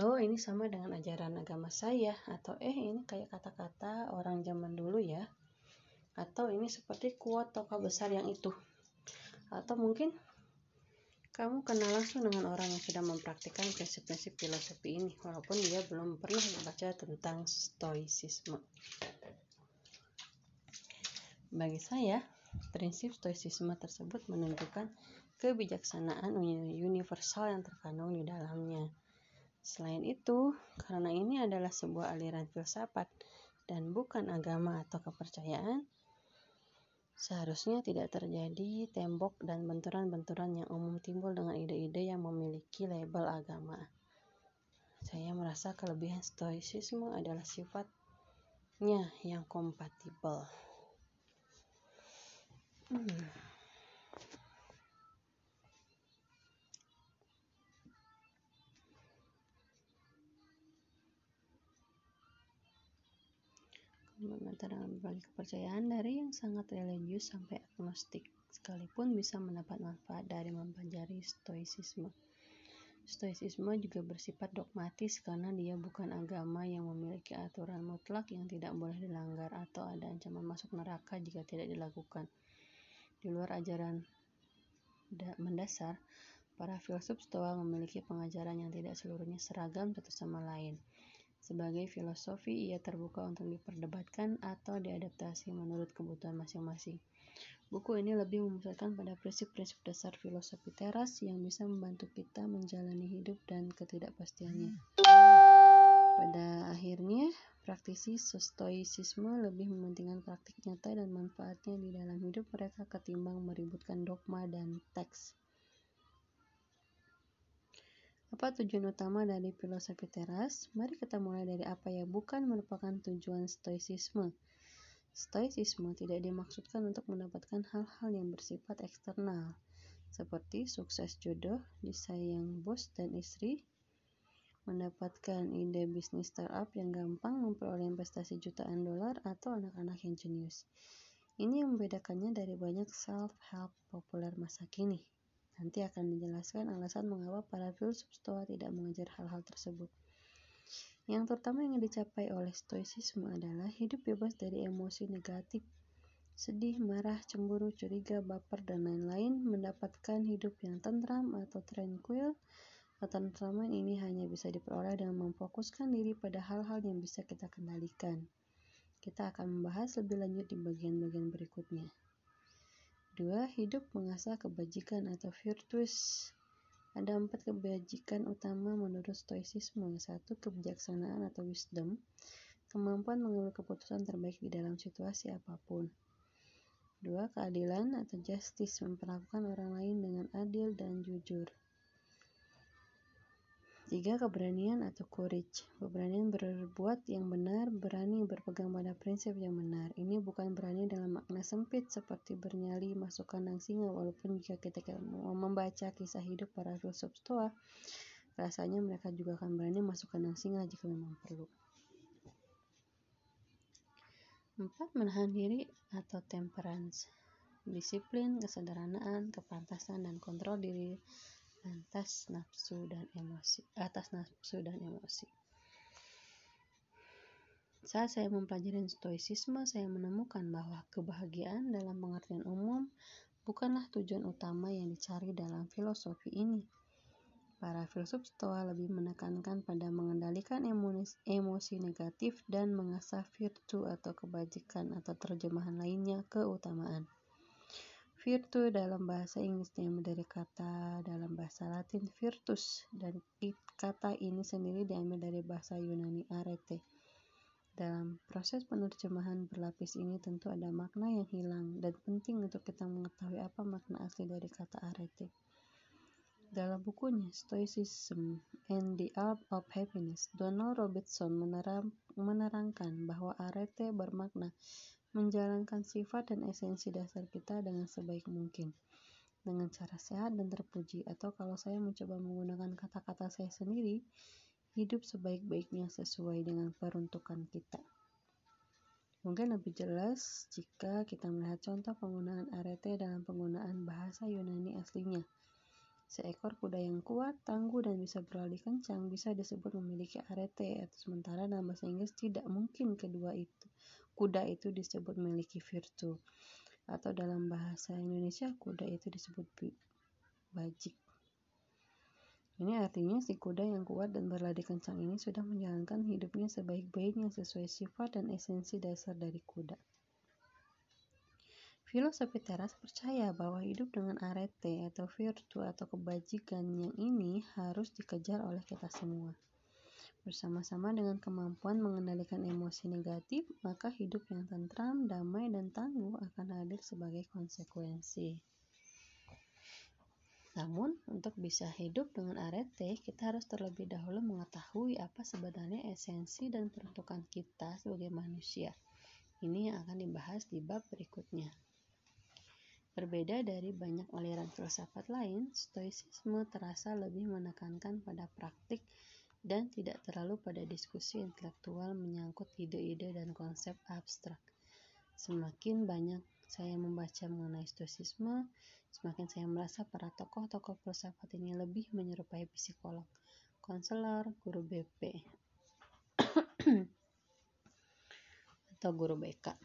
loh ini sama dengan ajaran agama saya atau eh ini kayak kata-kata orang zaman dulu ya atau ini seperti kuat tokoh besar yang itu. Atau mungkin kamu kenal langsung dengan orang yang sudah mempraktikkan prinsip-prinsip filosofi ini walaupun dia belum pernah membaca tentang stoicisme. Bagi saya prinsip stoicisme tersebut menunjukkan kebijaksanaan universal yang terkandung di dalamnya Selain itu, karena ini adalah sebuah aliran filsafat dan bukan agama atau kepercayaan, seharusnya tidak terjadi tembok dan benturan-benturan yang umum timbul dengan ide-ide yang memiliki label agama. Saya merasa kelebihan stoicisme adalah sifatnya yang kompatibel. Hmm. antara berbagai kepercayaan dari yang sangat religius sampai agnostik, sekalipun bisa mendapat manfaat dari mempelajari stoicisme. Stoicisme juga bersifat dogmatis karena dia bukan agama yang memiliki aturan mutlak yang tidak boleh dilanggar atau ada ancaman masuk neraka jika tidak dilakukan. Di luar ajaran mendasar, para filsuf Stoa memiliki pengajaran yang tidak seluruhnya seragam satu sama lain. Sebagai filosofi, ia terbuka untuk diperdebatkan atau diadaptasi menurut kebutuhan masing-masing. Buku ini lebih memusatkan pada prinsip-prinsip dasar filosofi teras yang bisa membantu kita menjalani hidup dan ketidakpastiannya. Pada akhirnya, praktisi stoicisme lebih mementingkan praktik nyata dan manfaatnya di dalam hidup mereka ketimbang meributkan dogma dan teks. Apa tujuan utama dari filosofi teras? Mari kita mulai dari apa yang bukan merupakan tujuan stoicisme. Stoicisme tidak dimaksudkan untuk mendapatkan hal-hal yang bersifat eksternal, seperti sukses jodoh, disayang bos dan istri, mendapatkan ide bisnis startup yang gampang memperoleh investasi jutaan dolar atau anak-anak yang jenius. Ini yang membedakannya dari banyak self-help populer masa kini. Nanti akan dijelaskan alasan mengapa para filsuf Stoa tidak mengejar hal-hal tersebut. Yang terutama yang dicapai oleh stoicisme adalah hidup bebas dari emosi negatif, sedih, marah, cemburu, curiga, baper, dan lain-lain, mendapatkan hidup yang tentram atau tranquil. Ketentraman ini hanya bisa diperoleh dengan memfokuskan diri pada hal-hal yang bisa kita kendalikan. Kita akan membahas lebih lanjut di bagian-bagian berikutnya. Dua, hidup mengasah kebajikan atau virtus. Ada empat kebajikan utama menurut Stoicisme. Satu, kebijaksanaan atau wisdom, kemampuan mengambil keputusan terbaik di dalam situasi apa pun. Dua, keadilan atau justice, memperlakukan orang lain dengan adil dan jujur. Tiga, keberanian atau courage. Keberanian berbuat yang benar, berani berpegang pada prinsip yang benar. Ini bukan berani dalam makna sempit seperti bernyali masuk kandang singa walaupun jika kita membaca kisah hidup para filsuf stoa, rasanya mereka juga akan berani masuk kandang singa jika memang perlu. Empat, menahan diri atau temperance. Disiplin, kesederhanaan, kepantasan, dan kontrol diri atas nafsu dan emosi atas nafsu dan emosi. Saat saya mempelajari stoicisme saya menemukan bahwa kebahagiaan dalam pengertian umum bukanlah tujuan utama yang dicari dalam filosofi ini. Para filsuf stoa lebih menekankan pada mengendalikan emosi negatif dan mengasah virtu atau kebajikan atau terjemahan lainnya keutamaan Virtu dalam bahasa Inggris diambil dari kata dalam bahasa Latin virtus dan kata ini sendiri diambil dari bahasa Yunani arete. Dalam proses penerjemahan berlapis ini tentu ada makna yang hilang dan penting untuk kita mengetahui apa makna asli dari kata arete. Dalam bukunya Stoicism and the Art of Happiness, Donald Robertson menerangkan bahwa arete bermakna menjalankan sifat dan esensi dasar kita dengan sebaik mungkin dengan cara sehat dan terpuji atau kalau saya mencoba menggunakan kata-kata saya sendiri hidup sebaik-baiknya sesuai dengan peruntukan kita. Mungkin lebih jelas jika kita melihat contoh penggunaan arete dalam penggunaan bahasa Yunani aslinya. Seekor kuda yang kuat, tangguh, dan bisa berlari kencang bisa disebut memiliki arete, atau sementara dalam bahasa Inggris tidak mungkin kedua itu kuda itu disebut memiliki virtu atau dalam bahasa Indonesia kuda itu disebut bajik ini artinya si kuda yang kuat dan berlari kencang ini sudah menjalankan hidupnya sebaik-baiknya sesuai sifat dan esensi dasar dari kuda. Filosofi teras percaya bahwa hidup dengan arete atau virtu atau kebajikan yang ini harus dikejar oleh kita semua. Bersama-sama dengan kemampuan mengendalikan emosi negatif, maka hidup yang tentram, damai, dan tangguh akan hadir sebagai konsekuensi. Namun, untuk bisa hidup dengan arete, kita harus terlebih dahulu mengetahui apa sebenarnya esensi dan peruntukan kita sebagai manusia. Ini yang akan dibahas di bab berikutnya. Berbeda dari banyak aliran filsafat lain, stoicisme terasa lebih menekankan pada praktik dan tidak terlalu pada diskusi intelektual menyangkut ide-ide dan konsep abstrak. Semakin banyak saya membaca mengenai stoicisme, Semakin saya merasa para tokoh-tokoh filsafat ini lebih menyerupai psikolog, konselor, guru BP, atau guru BK,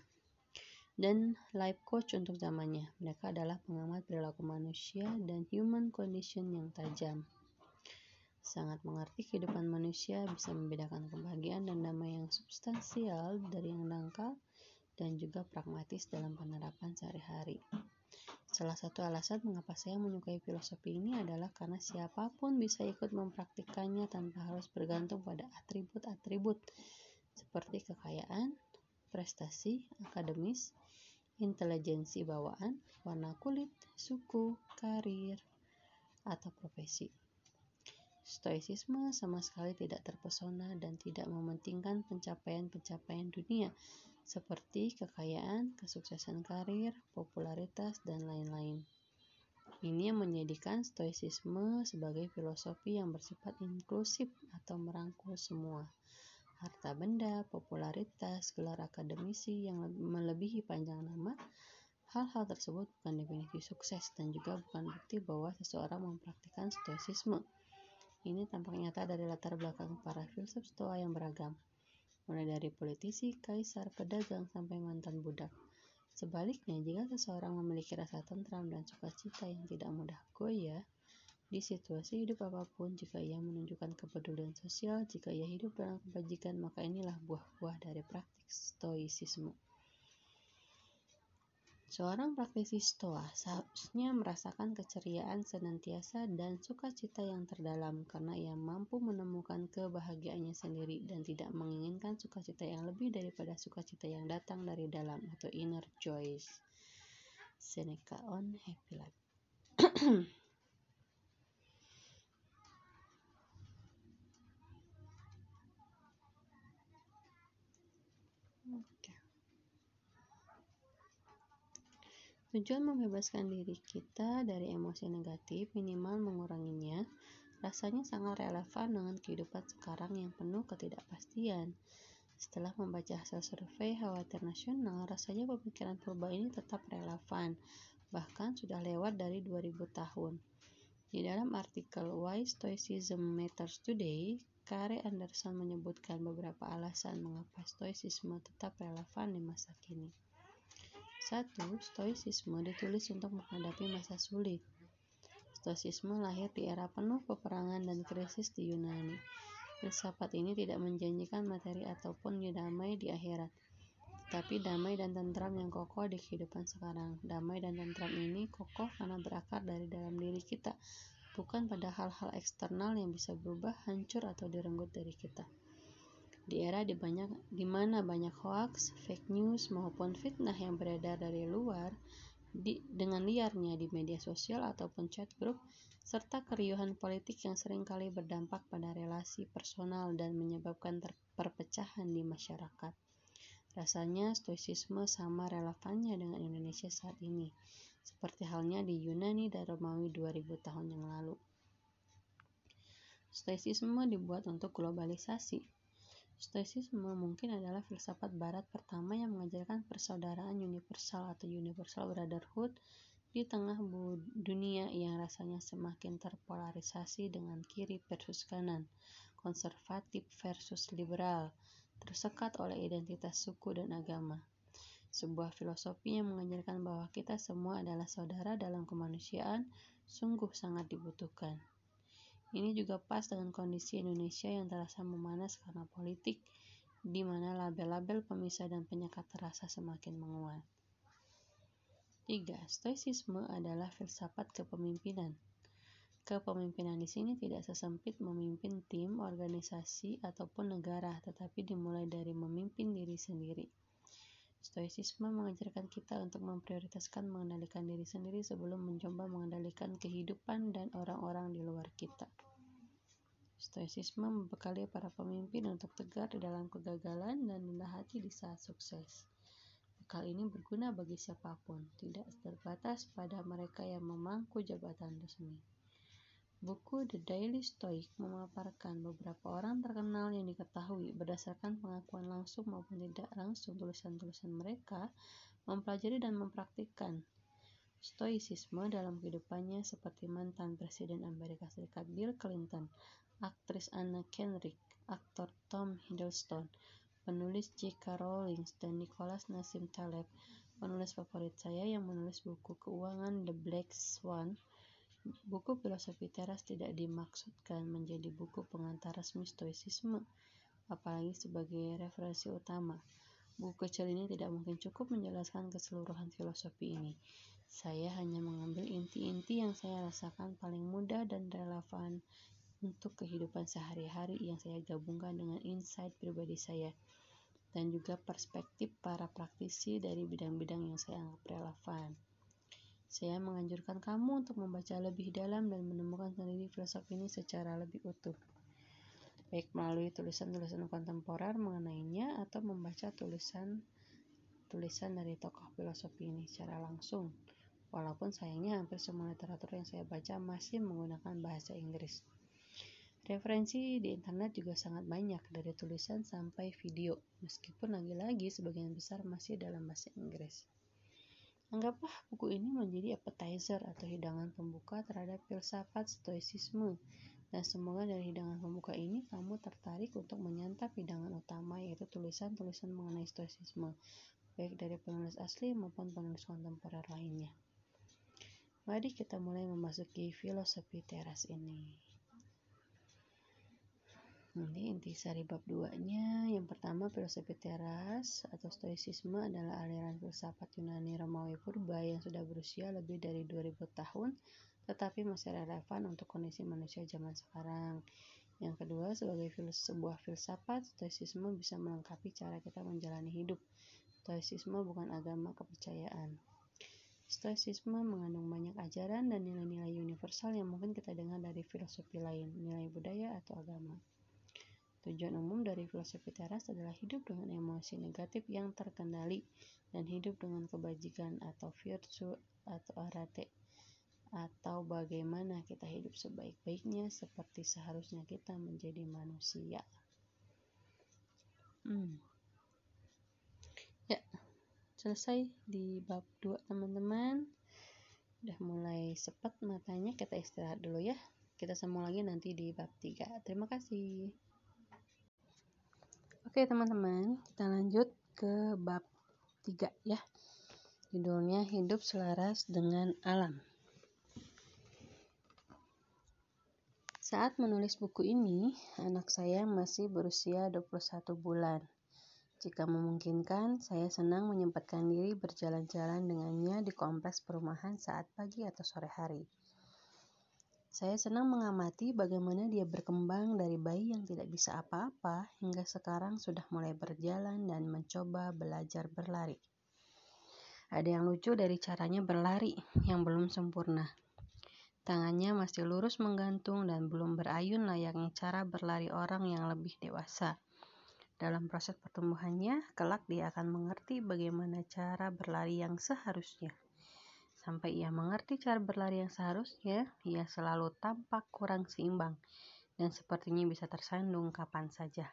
dan life coach untuk zamannya. Mereka adalah pengamat perilaku manusia dan human condition yang tajam sangat mengerti kehidupan manusia, bisa membedakan kebahagiaan dan damai yang substansial dari yang dangkal, dan juga pragmatis dalam penerapan sehari-hari. Salah satu alasan mengapa saya menyukai filosofi ini adalah karena siapa pun bisa ikut mempraktikkannya tanpa harus bergantung pada atribut-atribut seperti kekayaan, prestasi, akademis, intelijensi bawaan, warna kulit, suku, karir, atau profesi. Stoicisme sama sekali tidak terpesona dan tidak mementingkan pencapaian-pencapaian dunia seperti kekayaan, kesuksesan karir, popularitas, dan lain-lain. Ini yang menjadikan stoicisme sebagai filosofi yang bersifat inklusif atau merangkul semua. Harta benda, popularitas, gelar akademisi yang melebihi panjang nama, hal-hal tersebut bukan definisi sukses dan juga bukan bukti bahwa seseorang mempraktikkan stoicisme. Ini tampak nyata dari latar belakang para filsuf stoa yang beragam, mulai dari politisi, kaisar, pedagang, sampai mantan budak. Sebaliknya, jika seseorang memiliki rasa tentram dan sukacita yang tidak mudah goyah, di situasi hidup apa pun, jika ia menunjukkan kepedulian sosial, jika ia hidup dalam kebajikan, maka inilah buah-buah dari praktik stoicisme. Seorang praktisi stoa seharusnya merasakan keceriaan senantiasa dan sukacita yang terdalam karena ia mampu menemukan kebahagiaannya sendiri dan tidak menginginkan sukacita yang lebih daripada sukacita yang datang dari dalam atau inner joy. Seneca on Happy Life. Tujuan membebaskan diri kita dari emosi negatif, minimal menguranginya, rasanya sangat relevan dengan kehidupan sekarang yang penuh ketidakpastian. Setelah membaca hasil survei khawatir nasional, rasanya pemikiran purba ini tetap relevan, bahkan sudah lewat dari 2000 tahun. Di dalam artikel Why Stoicism Matters Today, Kare Anderson menyebutkan beberapa alasan mengapa stoicisme tetap relevan di masa kini. Satu, Stoicisme ditulis untuk menghadapi masa sulit. Stoicisme lahir di era penuh peperangan dan krisis di Yunani. Filsafat ini tidak menjanjikan materi ataupun damai di akhirat, tetapi damai dan tentram yang kokoh di kehidupan sekarang. Damai dan tentram ini kokoh karena berakar dari dalam diri kita, bukan pada hal-hal eksternal yang bisa berubah, hancur, atau direnggut dari kita. Di era di, banyak, di mana banyak hoax, fake news, maupun fitnah yang beredar dari luar, di, dengan liarnya di media sosial ataupun chat group, serta keriuhan politik yang sering kali berdampak pada relasi personal dan menyebabkan perpecahan di masyarakat. Rasanya stoicisme sama relevannya dengan Indonesia saat ini, seperti halnya di Yunani dan Romawi 2000 tahun yang lalu. Stoicisme dibuat untuk globalisasi, Stoicisme mungkin adalah filsafat barat pertama yang mengajarkan persaudaraan universal atau universal brotherhood di tengah dunia yang rasanya semakin terpolarisasi dengan kiri versus kanan, konservatif versus liberal, tersekat oleh identitas suku dan agama. Sebuah filosofi yang mengajarkan bahwa kita semua adalah saudara dalam kemanusiaan sungguh sangat dibutuhkan. Ini juga pas dengan kondisi Indonesia yang terasa memanas karena politik, di mana label-label pemisah dan penyekat terasa semakin menguat. 3. Stoicisme adalah filsafat kepemimpinan. Kepemimpinan di sini tidak sesempit memimpin tim, organisasi, ataupun negara, tetapi dimulai dari memimpin diri sendiri. Stoicisme mengajarkan kita untuk memprioritaskan mengendalikan diri sendiri sebelum mencoba mengendalikan kehidupan dan orang-orang di luar kita. Stoicisme membekali para pemimpin untuk tegar di dalam kegagalan dan rendah hati di saat sukses. Bekal ini berguna bagi siapa pun, tidak terbatas pada mereka yang memangku jabatan resmi. Buku The Daily Stoic memaparkan beberapa orang terkenal yang diketahui berdasarkan pengakuan langsung maupun tidak langsung tulisan-tulisan mereka mempelajari dan mempraktikkan stoicisme dalam kehidupannya seperti mantan Presiden Amerika Serikat Bill Clinton, aktris Anna Kendrick, aktor Tom Hiddleston, penulis J.K. Rowling, dan Nicholas Nassim Taleb, penulis favorit saya yang menulis buku keuangan The Black Swan. Buku filosofi teras tidak dimaksudkan menjadi buku pengantar resmi stoicisme, apalagi sebagai referensi utama. Buku kecil ini tidak mungkin cukup menjelaskan keseluruhan filosofi ini. Saya hanya mengambil inti-inti yang saya rasakan paling mudah dan relevan untuk kehidupan sehari-hari yang saya gabungkan dengan insight pribadi saya dan juga perspektif para praktisi dari bidang-bidang yang saya anggap relevan. Saya menganjurkan kamu untuk membaca lebih dalam dan menemukan sendiri filosofi ini secara lebih utuh, baik melalui tulisan-tulisan kontemporer mengenainya atau membaca tulisan tulisan dari tokoh filosofi ini secara langsung. Walaupun sayangnya hampir semua literatur yang saya baca masih menggunakan bahasa Inggris. Referensi di internet juga sangat banyak dari tulisan sampai video, meskipun lagi-lagi sebagian besar masih dalam bahasa Inggris. Anggaplah buku ini menjadi appetizer atau hidangan pembuka terhadap filsafat stoicisme dan semoga dari hidangan pembuka ini kamu tertarik untuk menyantap hidangan utama yaitu tulisan-tulisan mengenai stoicisme, baik dari penulis asli maupun penulis kontemporer lainnya. Mari kita mulai memasuki filosofi teras ini. Ini inti sari bab 2-nya. Yang pertama, filosofi teras atau stoicisme adalah aliran filsafat Yunani Romawi purba yang sudah berusia lebih dari 2000 tahun, tetapi masih relevan untuk kondisi manusia zaman sekarang. Yang kedua, sebagai fil sebuah filsafat, stoicisme bisa melengkapi cara kita menjalani hidup. Stoicisme bukan agama kepercayaan. Stoicisme mengandung banyak ajaran dan nilai-nilai universal yang mungkin kita dengar dari filosofi lain, nilai budaya atau agama. Tujuan umum dari filosofi teras adalah hidup dengan emosi negatif yang terkendali dan hidup dengan kebajikan atau virtue atau arate atau bagaimana kita hidup sebaik-baiknya seperti seharusnya kita menjadi manusia. Hmm. Ya, selesai di bab 2 teman-teman udah mulai sepet matanya kita istirahat dulu ya kita sambung lagi nanti di bab 3 terima kasih oke teman-teman kita lanjut ke bab 3 ya. Judulnya hidup selaras dengan alam. Saat menulis buku ini anak saya masih berusia 21 bulan. Jika memungkinkan, saya senang menyempatkan diri berjalan-jalan dengannya di kompleks perumahan saat pagi atau sore hari. Saya senang mengamati bagaimana dia berkembang dari bayi yang tidak bisa apa-apa hingga sekarang sudah mulai berjalan dan mencoba belajar berlari. Ada yang lucu dari caranya berlari yang belum sempurna. Tangannya masih lurus menggantung dan belum berayun layaknya cara berlari orang yang lebih dewasa. Dalam proses pertumbuhannya, kelak dia akan mengerti bagaimana cara berlari yang seharusnya. Sampai ia mengerti cara berlari yang seharusnya, ia selalu tampak kurang seimbang dan sepertinya bisa tersandung kapan saja.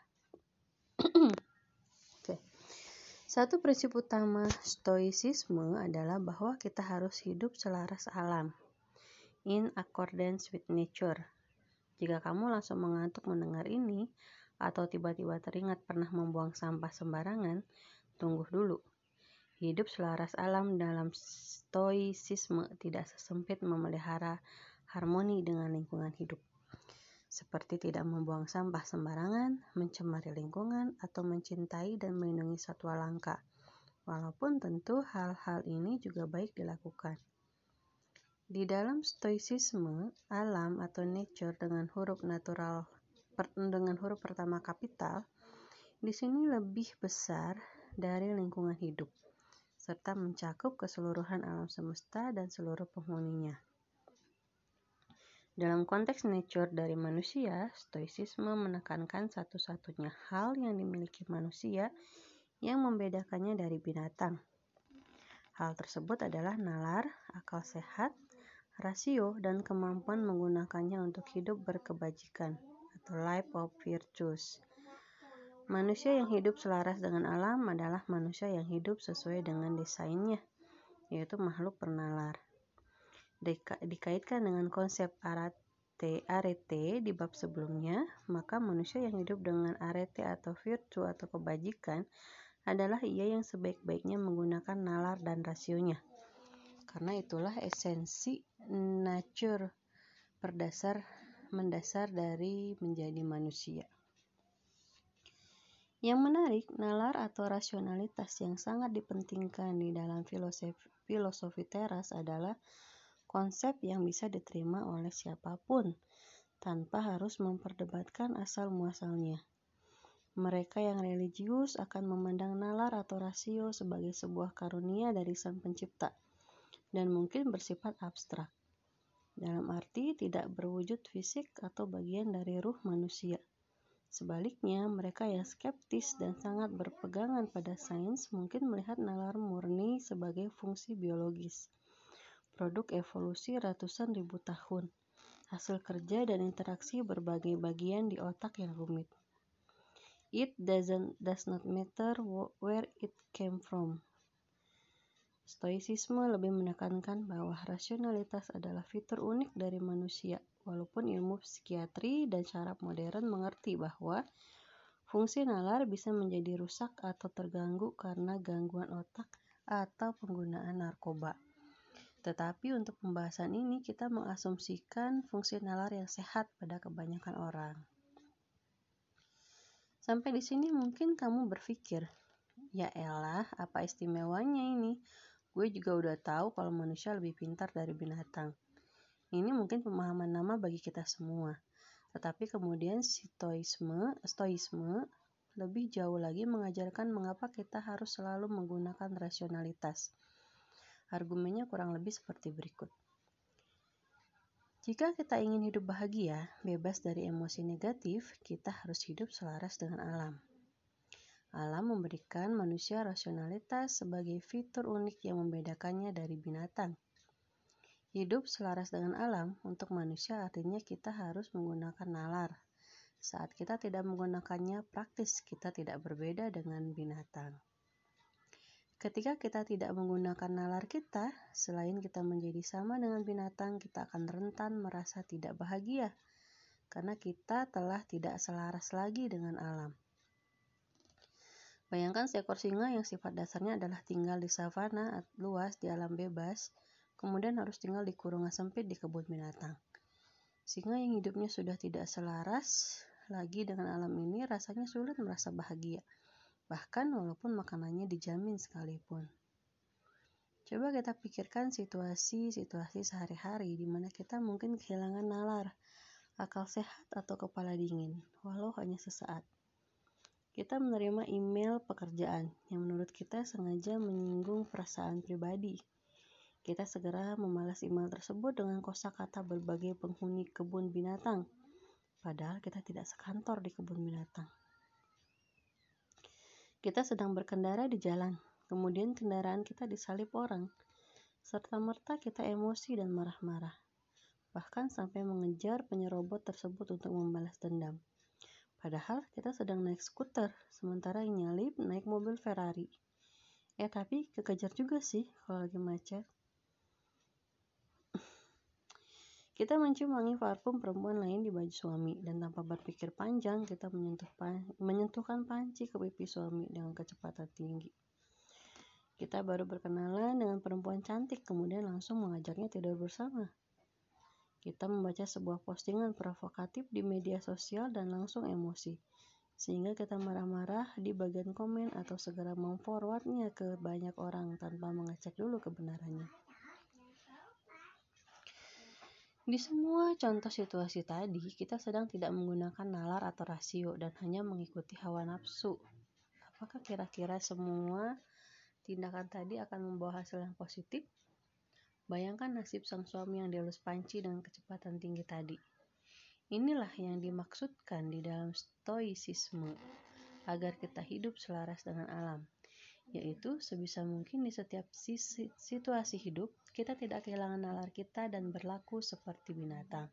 Oke. Satu prinsip utama stoicisme adalah bahwa kita harus hidup selaras alam, in accordance with nature. Jika kamu langsung mengantuk mendengar ini, atau tiba-tiba teringat pernah membuang sampah sembarangan, tunggu dulu. Hidup selaras alam dalam stoicisme tidak sesempit memelihara harmoni dengan lingkungan hidup. Seperti tidak membuang sampah sembarangan, mencemari lingkungan, atau mencintai dan melindungi satwa langka. Walaupun tentu hal-hal ini juga baik dilakukan. Di dalam stoicisme, alam atau nature dengan huruf natural dengan huruf pertama kapital di sini lebih besar dari lingkungan hidup serta mencakup keseluruhan alam semesta dan seluruh penghuninya. Dalam konteks nature dari manusia, stoicisme menekankan satu-satunya hal yang dimiliki manusia yang membedakannya dari binatang. Hal tersebut adalah nalar, akal sehat, rasio, dan kemampuan menggunakannya untuk hidup berkebajikan atau life of virtues. Manusia yang hidup selaras dengan alam adalah manusia yang hidup sesuai dengan desainnya, yaitu makhluk bernalar. dikaitkan dengan konsep arete, arete di bab sebelumnya, maka manusia yang hidup dengan arete atau virtu atau kebajikan adalah ia yang sebaik-baiknya menggunakan nalar dan rasionya. Karena itulah esensi nature berdasar mendasar dari menjadi manusia. Yang menarik, nalar atau rasionalitas yang sangat dipentingkan di dalam filosofi, filosofi teras adalah konsep yang bisa diterima oleh siapa pun tanpa harus memperdebatkan asal-muasalnya. Mereka yang religius akan memandang nalar atau rasio sebagai sebuah karunia dari Sang Pencipta dan mungkin bersifat abstrak. Dalam arti tidak berwujud fisik atau bagian dari ruh manusia. Sebaliknya, mereka yang skeptis dan sangat berpegangan pada sains mungkin melihat nalar murni sebagai fungsi biologis, produk evolusi ratusan ribu tahun, hasil kerja dan interaksi berbagai bagian di otak yang rumit. It doesn't does not matter where it came from. Stoicisme lebih menekankan bahwa rasionalitas adalah fitur unik dari manusia walaupun ilmu psikiatri dan syaraf modern mengerti bahwa fungsi nalar bisa menjadi rusak atau terganggu karena gangguan otak atau penggunaan narkoba. Tetapi untuk pembahasan ini kita mengasumsikan fungsi nalar yang sehat pada kebanyakan orang. Sampai di sini mungkin kamu berpikir, ya elah apa istimewanya ini? Gue juga udah tahu kalau manusia lebih pintar dari binatang. Ini mungkin pemahaman nama bagi kita semua. Tetapi kemudian stoisme, stoisme lebih jauh lagi mengajarkan mengapa kita harus selalu menggunakan rasionalitas. Argumennya kurang lebih seperti berikut. Jika kita ingin hidup bahagia, bebas dari emosi negatif, kita harus hidup selaras dengan alam. Alam memberikan manusia rasionalitas sebagai fitur unik yang membedakannya dari binatang. Hidup selaras dengan alam untuk manusia artinya kita harus menggunakan nalar. Saat kita tidak menggunakannya, praktis kita tidak berbeda dengan binatang. Ketika kita tidak menggunakan nalar kita, selain kita menjadi sama dengan binatang, kita akan rentan merasa tidak bahagia karena kita telah tidak selaras lagi dengan alam. Bayangkan seekor singa yang sifat dasarnya adalah tinggal di savana luas di alam bebas, kemudian harus tinggal di kurungan sempit di kebun binatang. Singa yang hidupnya sudah tidak selaras lagi dengan alam ini rasanya sulit merasa bahagia, bahkan walaupun makanannya dijamin sekalipun. Coba kita pikirkan situasi-situasi sehari-hari di mana kita mungkin kehilangan nalar, akal sehat atau kepala dingin, walau hanya sesaat. Kita menerima email pekerjaan yang menurut kita sengaja menyinggung perasaan pribadi, kita segera memalas email tersebut dengan kosakata berbagai penghuni kebun binatang, padahal kita tidak sekantor di kebun binatang. Kita sedang berkendara di jalan, kemudian kendaraan kita disalip orang, serta merta kita emosi dan marah-marah, bahkan sampai mengejar penyerobot tersebut untuk membalas dendam. Padahal kita sedang naik skuter, sementara yang nyalip naik mobil Ferrari. Eh tapi kekejar juga sih kalau lagi macet. Kita mencium wangi parfum perempuan lain di baju suami, dan tanpa berpikir panjang, kita menyentuh pan menyentuhkan panci ke pipi suami dengan kecepatan tinggi. Kita baru berkenalan dengan perempuan cantik, kemudian langsung mengajaknya tidur bersama. Kita membaca sebuah postingan provokatif di media sosial dan langsung emosi, sehingga kita marah-marah di bagian komen atau segera memforwardnya ke banyak orang tanpa mengecek dulu kebenarannya. Di semua contoh situasi tadi, kita sedang tidak menggunakan nalar atau rasio dan hanya mengikuti hawa nafsu. Apakah kira-kira semua tindakan tadi akan membawa hasil yang positif? Bayangkan nasib sang suami yang dielus panci dengan kecepatan tinggi tadi. Inilah yang dimaksudkan di dalam stoicisme, agar kita hidup selaras dengan alam yaitu sebisa mungkin di setiap sisi, situasi hidup kita tidak kehilangan nalar kita dan berlaku seperti binatang,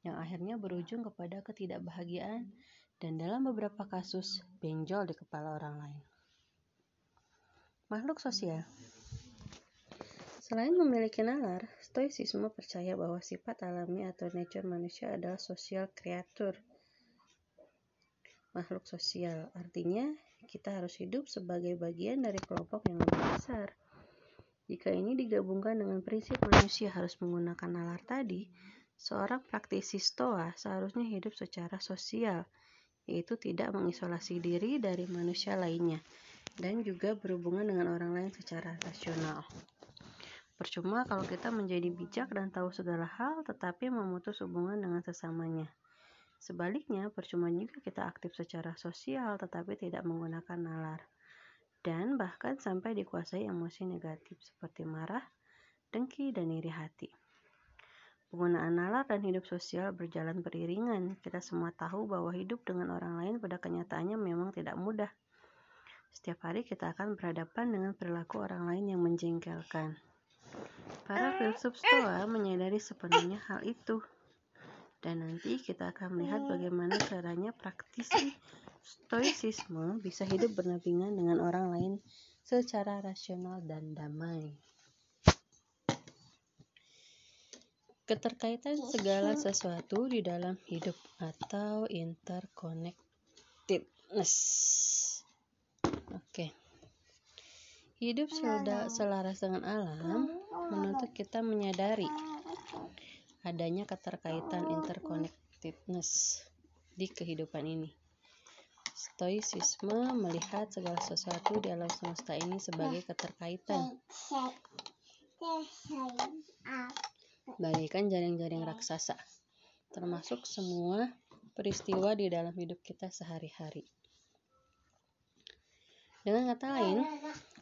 yang akhirnya berujung kepada ketidakbahagiaan dan dalam beberapa kasus benjol di kepala orang lain. Makhluk sosial Selain memiliki nalar, stoicisme percaya bahwa sifat alami atau nature manusia adalah sosial kreatur, makhluk sosial. Artinya, kita harus hidup sebagai bagian dari kelompok yang lebih besar. Jika ini digabungkan dengan prinsip manusia harus menggunakan nalar tadi, seorang praktisi stoa seharusnya hidup secara sosial, yaitu tidak mengisolasi diri dari manusia lainnya, dan juga berhubungan dengan orang lain secara rasional. Percuma kalau kita menjadi bijak dan tahu segala hal, tetapi memutus hubungan dengan sesamanya. Sebaliknya, percuma juga kita aktif secara sosial, tetapi tidak menggunakan nalar. Dan bahkan sampai dikuasai emosi negatif seperti marah, dengki, dan iri hati. Penggunaan nalar dan hidup sosial berjalan beriringan. Kita semua tahu bahwa hidup dengan orang lain pada kenyataannya memang tidak mudah. Setiap hari kita akan berhadapan dengan perilaku orang lain yang menjengkelkan. Para filsuf Stoa menyadari sepenuhnya hal itu. Dan nanti kita akan melihat bagaimana caranya praktisi stoicisme bisa hidup berdampingan dengan orang lain secara rasional dan damai. Keterkaitan segala sesuatu di dalam hidup atau interconnectedness. Oke. Okay. Hidup selaras dengan alam menuntut kita menyadari adanya keterkaitan interconnectedness di kehidupan ini. Stoicisme melihat segala sesuatu di alam semesta ini sebagai keterkaitan. Bagaikan jaring-jaring raksasa, termasuk semua peristiwa di dalam hidup kita sehari-hari. Dengan kata lain,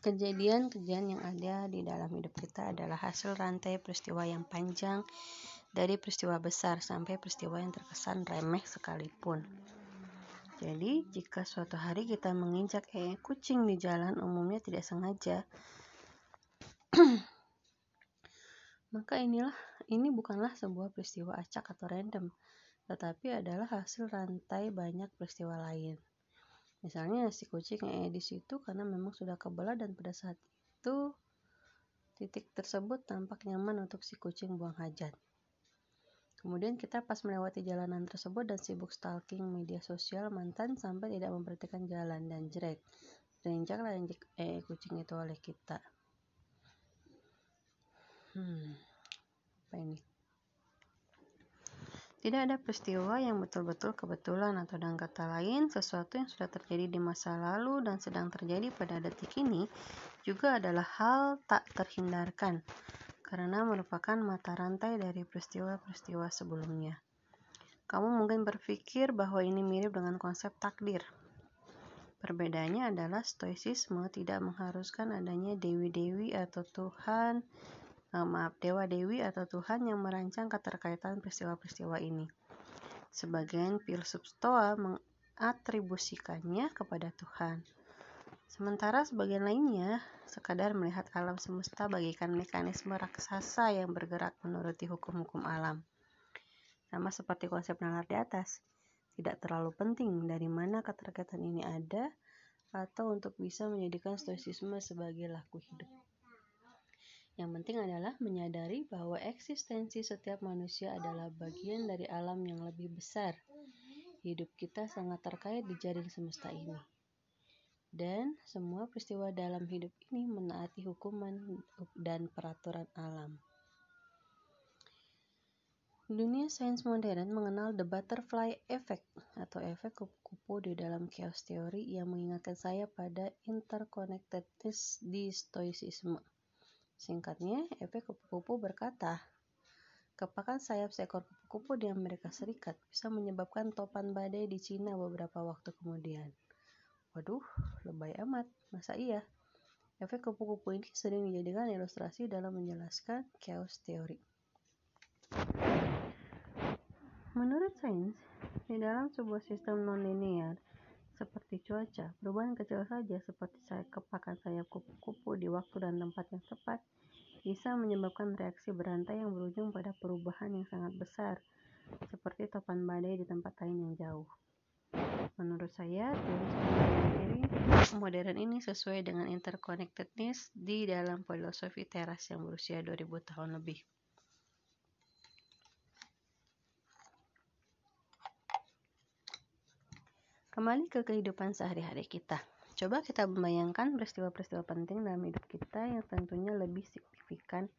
kejadian-kejadian yang ada di dalam hidup kita adalah hasil rantai peristiwa yang panjang dari peristiwa besar sampai peristiwa yang terkesan remeh sekalipun. Jadi, jika suatu hari kita menginjak eh kucing di jalan umumnya tidak sengaja, maka inilah ini bukanlah sebuah peristiwa acak atau random, tetapi adalah hasil rantai banyak peristiwa lain. Misalnya si kucing yang di situ karena memang sudah kebelah dan pada saat itu titik tersebut tampak nyaman untuk si kucing buang hajat. Kemudian kita pas melewati jalanan tersebut dan sibuk stalking media sosial mantan sampai tidak memperhatikan jalan dan jrek. Terinjaklah eh, kucing itu oleh kita. Hmm, apa ini? Tidak ada peristiwa yang betul-betul kebetulan atau dengan kata lain, sesuatu yang sudah terjadi di masa lalu dan sedang terjadi pada detik ini juga adalah hal tak terhindarkan karena merupakan mata rantai dari peristiwa-peristiwa sebelumnya. Kamu mungkin berpikir bahwa ini mirip dengan konsep takdir. Perbedaannya adalah stoicisme tidak mengharuskan adanya dewi-dewi atau Tuhan uh, maaf dewa dewi atau Tuhan yang merancang keterkaitan peristiwa-peristiwa ini. Sebagian filsuf Stoa mengatribusikannya kepada Tuhan. Sementara sebagian lainnya sekadar melihat alam semesta bagaikan mekanisme raksasa yang bergerak menuruti hukum-hukum alam. Sama seperti konsep nalar di atas, tidak terlalu penting dari mana keterkaitan ini ada atau untuk bisa menjadikan stoicisme sebagai laku hidup. Yang penting adalah menyadari bahwa eksistensi setiap manusia adalah bagian dari alam yang lebih besar. Hidup kita sangat terkait di jaring semesta ini. Dan semua peristiwa dalam hidup ini menaati hukuman dan peraturan alam. Dunia sains modern mengenal the butterfly effect atau efek kupu-kupu di dalam chaos theory yang mengingatkan saya pada interconnectedness di stoicisme. Singkatnya, efek kupu-kupu berkata, kepakan sayap seekor kupu-kupu di Amerika Serikat bisa menyebabkan topan badai di Cina beberapa waktu kemudian. Waduh, lebay amat, masa iya? Efek kupu-kupu ini sering dijadikan ilustrasi dalam menjelaskan chaos theory. Menurut sains, di dalam sebuah sistem non-linear, seperti cuaca, perubahan kecil saja seperti saya kepakan sayap kupu-kupu di waktu dan tempat yang tepat bisa menyebabkan reaksi berantai yang berujung pada perubahan yang sangat besar, seperti topan badai di tempat lain yang jauh. Menurut saya, teori modern ini sesuai dengan interconnectedness di dalam filosofi teras yang berusia 2000 tahun lebih. Kembali ke kehidupan sehari-hari kita. Coba kita membayangkan peristiwa-peristiwa penting dalam hidup kita yang tentunya lebih signifikan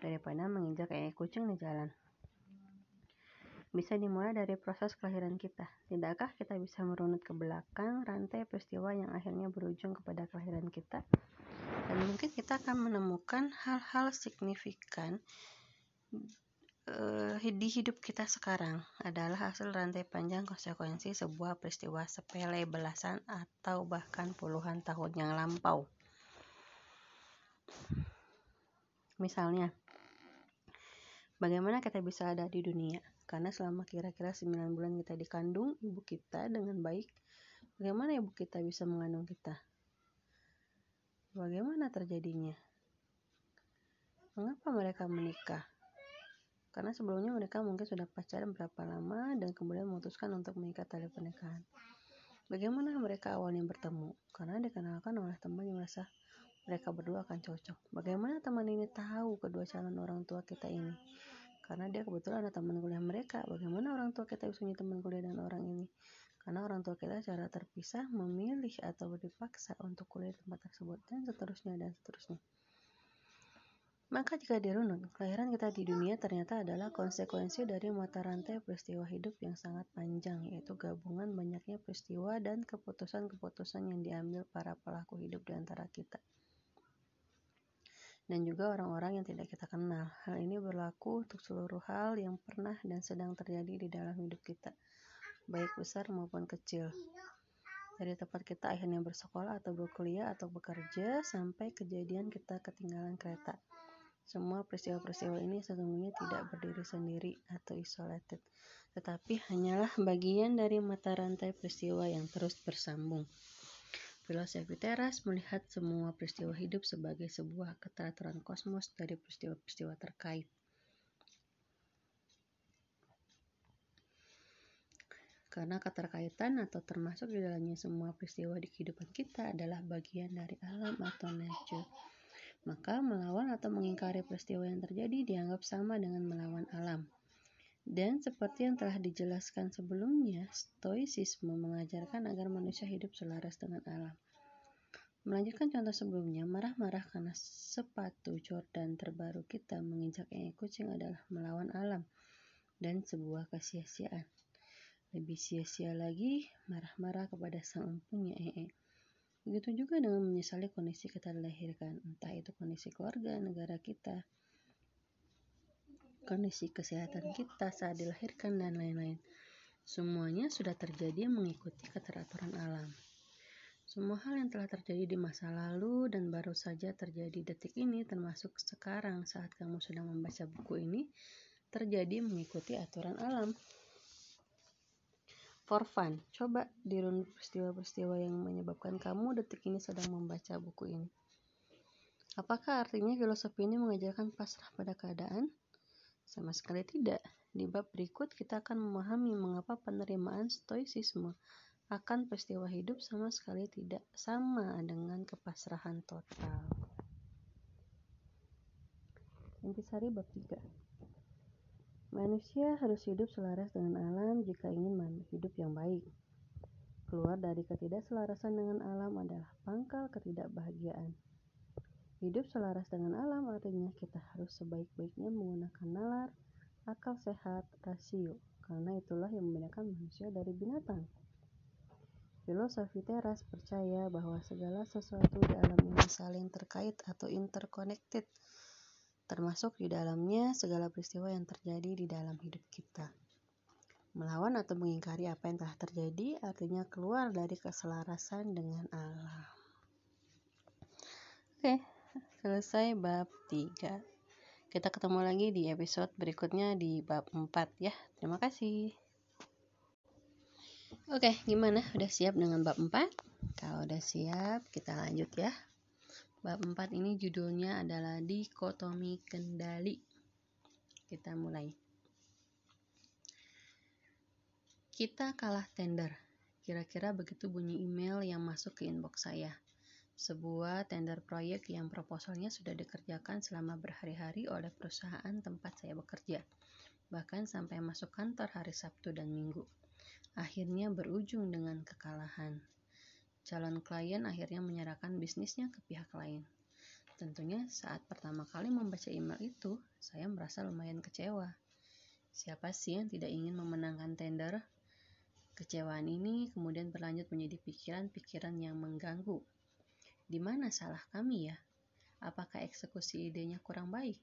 daripada menginjak kayak kucing di jalan. Bisa dimulai dari proses kelahiran kita. Tidakkah kita bisa merunut ke belakang rantai peristiwa yang akhirnya berujung kepada kelahiran kita? Dan mungkin kita akan menemukan hal-hal signifikan uh, di hidup kita sekarang adalah hasil rantai panjang konsekuensi sebuah peristiwa sepele belasan atau bahkan puluhan tahun yang lampau. Misalnya, bagaimana kita bisa ada di dunia? Karena selama kira-kira 9 bulan kita dikandung ibu kita dengan baik, bagaimana ibu kita bisa mengandung kita? Bagaimana terjadinya? Mengapa mereka menikah? karena sebelumnya mereka mungkin sudah pacaran berapa lama dan kemudian memutuskan untuk mengikat tali pernikahan. Bagaimana mereka awalnya bertemu? Karena dikenalkan oleh teman yang merasa mereka berdua akan cocok. Bagaimana teman ini tahu kedua calon orang tua kita ini? Karena dia kebetulan ada teman kuliah mereka. Bagaimana orang tua kita bisa punya teman kuliah dengan orang ini? Karena orang tua kita secara terpisah memilih atau dipaksa untuk kuliah di tempat tersebut dan seterusnya dan seterusnya. Maka jika dirunut, kelahiran kita di dunia ternyata adalah konsekuensi dari mata rantai peristiwa hidup yang sangat panjang, yaitu gabungan banyaknya peristiwa dan keputusan-keputusan yang diambil para pelaku hidup di antara kita. Dan juga orang-orang yang tidak kita kenal. Hal ini berlaku untuk seluruh hal yang pernah dan sedang terjadi di dalam hidup kita, baik besar maupun kecil. Dari tempat kita akhirnya bersekolah atau berkuliah atau bekerja, sampai kejadian kita ketinggalan kereta semua peristiwa-peristiwa ini sesungguhnya tidak berdiri sendiri atau isolated, tetapi hanyalah bagian dari mata rantai peristiwa yang terus bersambung. Filosofi teras melihat semua peristiwa hidup sebagai sebuah keteraturan kosmos dari peristiwa-peristiwa terkait. Karena keterkaitan atau termasuk di dalamnya semua peristiwa di kehidupan kita adalah bagian dari alam atau nature maka melawan atau mengingkari peristiwa yang terjadi dianggap sama dengan melawan alam. Dan seperti yang telah dijelaskan sebelumnya, stoicisme mengajarkan agar manusia hidup selaras dengan alam. Melanjutkan contoh sebelumnya, marah-marah karena sepatu Jordan terbaru kita menginjak ee kucing adalah melawan alam dan sebuah kesia-siaan. Lebih sia-sia lagi, marah-marah kepada sang empunya ee Begitu juga dengan menyesali kondisi kita dilahirkan, entah itu kondisi keluarga, negara kita, kondisi kesehatan kita saat dilahirkan, dan lain-lain. Semuanya sudah terjadi mengikuti keteraturan alam. Semua hal yang telah terjadi di masa lalu dan baru saja terjadi detik ini, termasuk sekarang saat kamu sedang membaca buku ini, terjadi mengikuti aturan alam for fun. Coba dirunut peristiwa-peristiwa yang menyebabkan kamu detik ini sedang membaca buku ini. Apakah artinya filosofi ini mengajarkan pasrah pada keadaan? Sama sekali tidak. Di bab berikut kita akan memahami mengapa penerimaan stoicisme akan peristiwa hidup sama sekali tidak sama dengan kepasrahan total. Intisari bab 3 Manusia harus hidup selaras dengan alam jika ingin hidup yang baik. Keluar dari ketidakselarasan dengan alam adalah pangkal ketidakbahagiaan. Hidup selaras dengan alam artinya kita harus sebaik-baiknya menggunakan nalar, akal sehat, rasio, karena itulah yang membedakan manusia dari binatang. Filosofi teras percaya bahwa segala sesuatu di alam ini saling terkait atau interconnected termasuk di dalamnya segala peristiwa yang terjadi di dalam hidup kita. Melawan atau mengingkari apa yang telah terjadi artinya keluar dari keselarasan dengan alam. Oke, selesai bab 3. Kita ketemu lagi di episode berikutnya di bab 4 ya. Terima kasih. Oke, gimana? Udah siap dengan bab 4? Kalau udah siap, kita lanjut ya. Bab 4 ini judulnya adalah dikotomi kendali. Kita mulai. Kita kalah tender. Kira-kira begitu bunyi email yang masuk ke inbox saya. Sebuah tender proyek yang proposalnya sudah dikerjakan selama berhari-hari oleh perusahaan tempat saya bekerja, bahkan sampai masuk kantor hari Sabtu dan Minggu. Akhirnya berujung dengan kekalahan. Calon klien akhirnya menyerahkan bisnisnya ke pihak lain. Tentunya saat pertama kali membaca email itu, saya merasa lumayan kecewa. Siapa sih yang tidak ingin memenangkan tender? Kecewaan ini kemudian berlanjut menjadi pikiran-pikiran yang mengganggu di mana salah kami ya? Apakah eksekusi idenya kurang baik?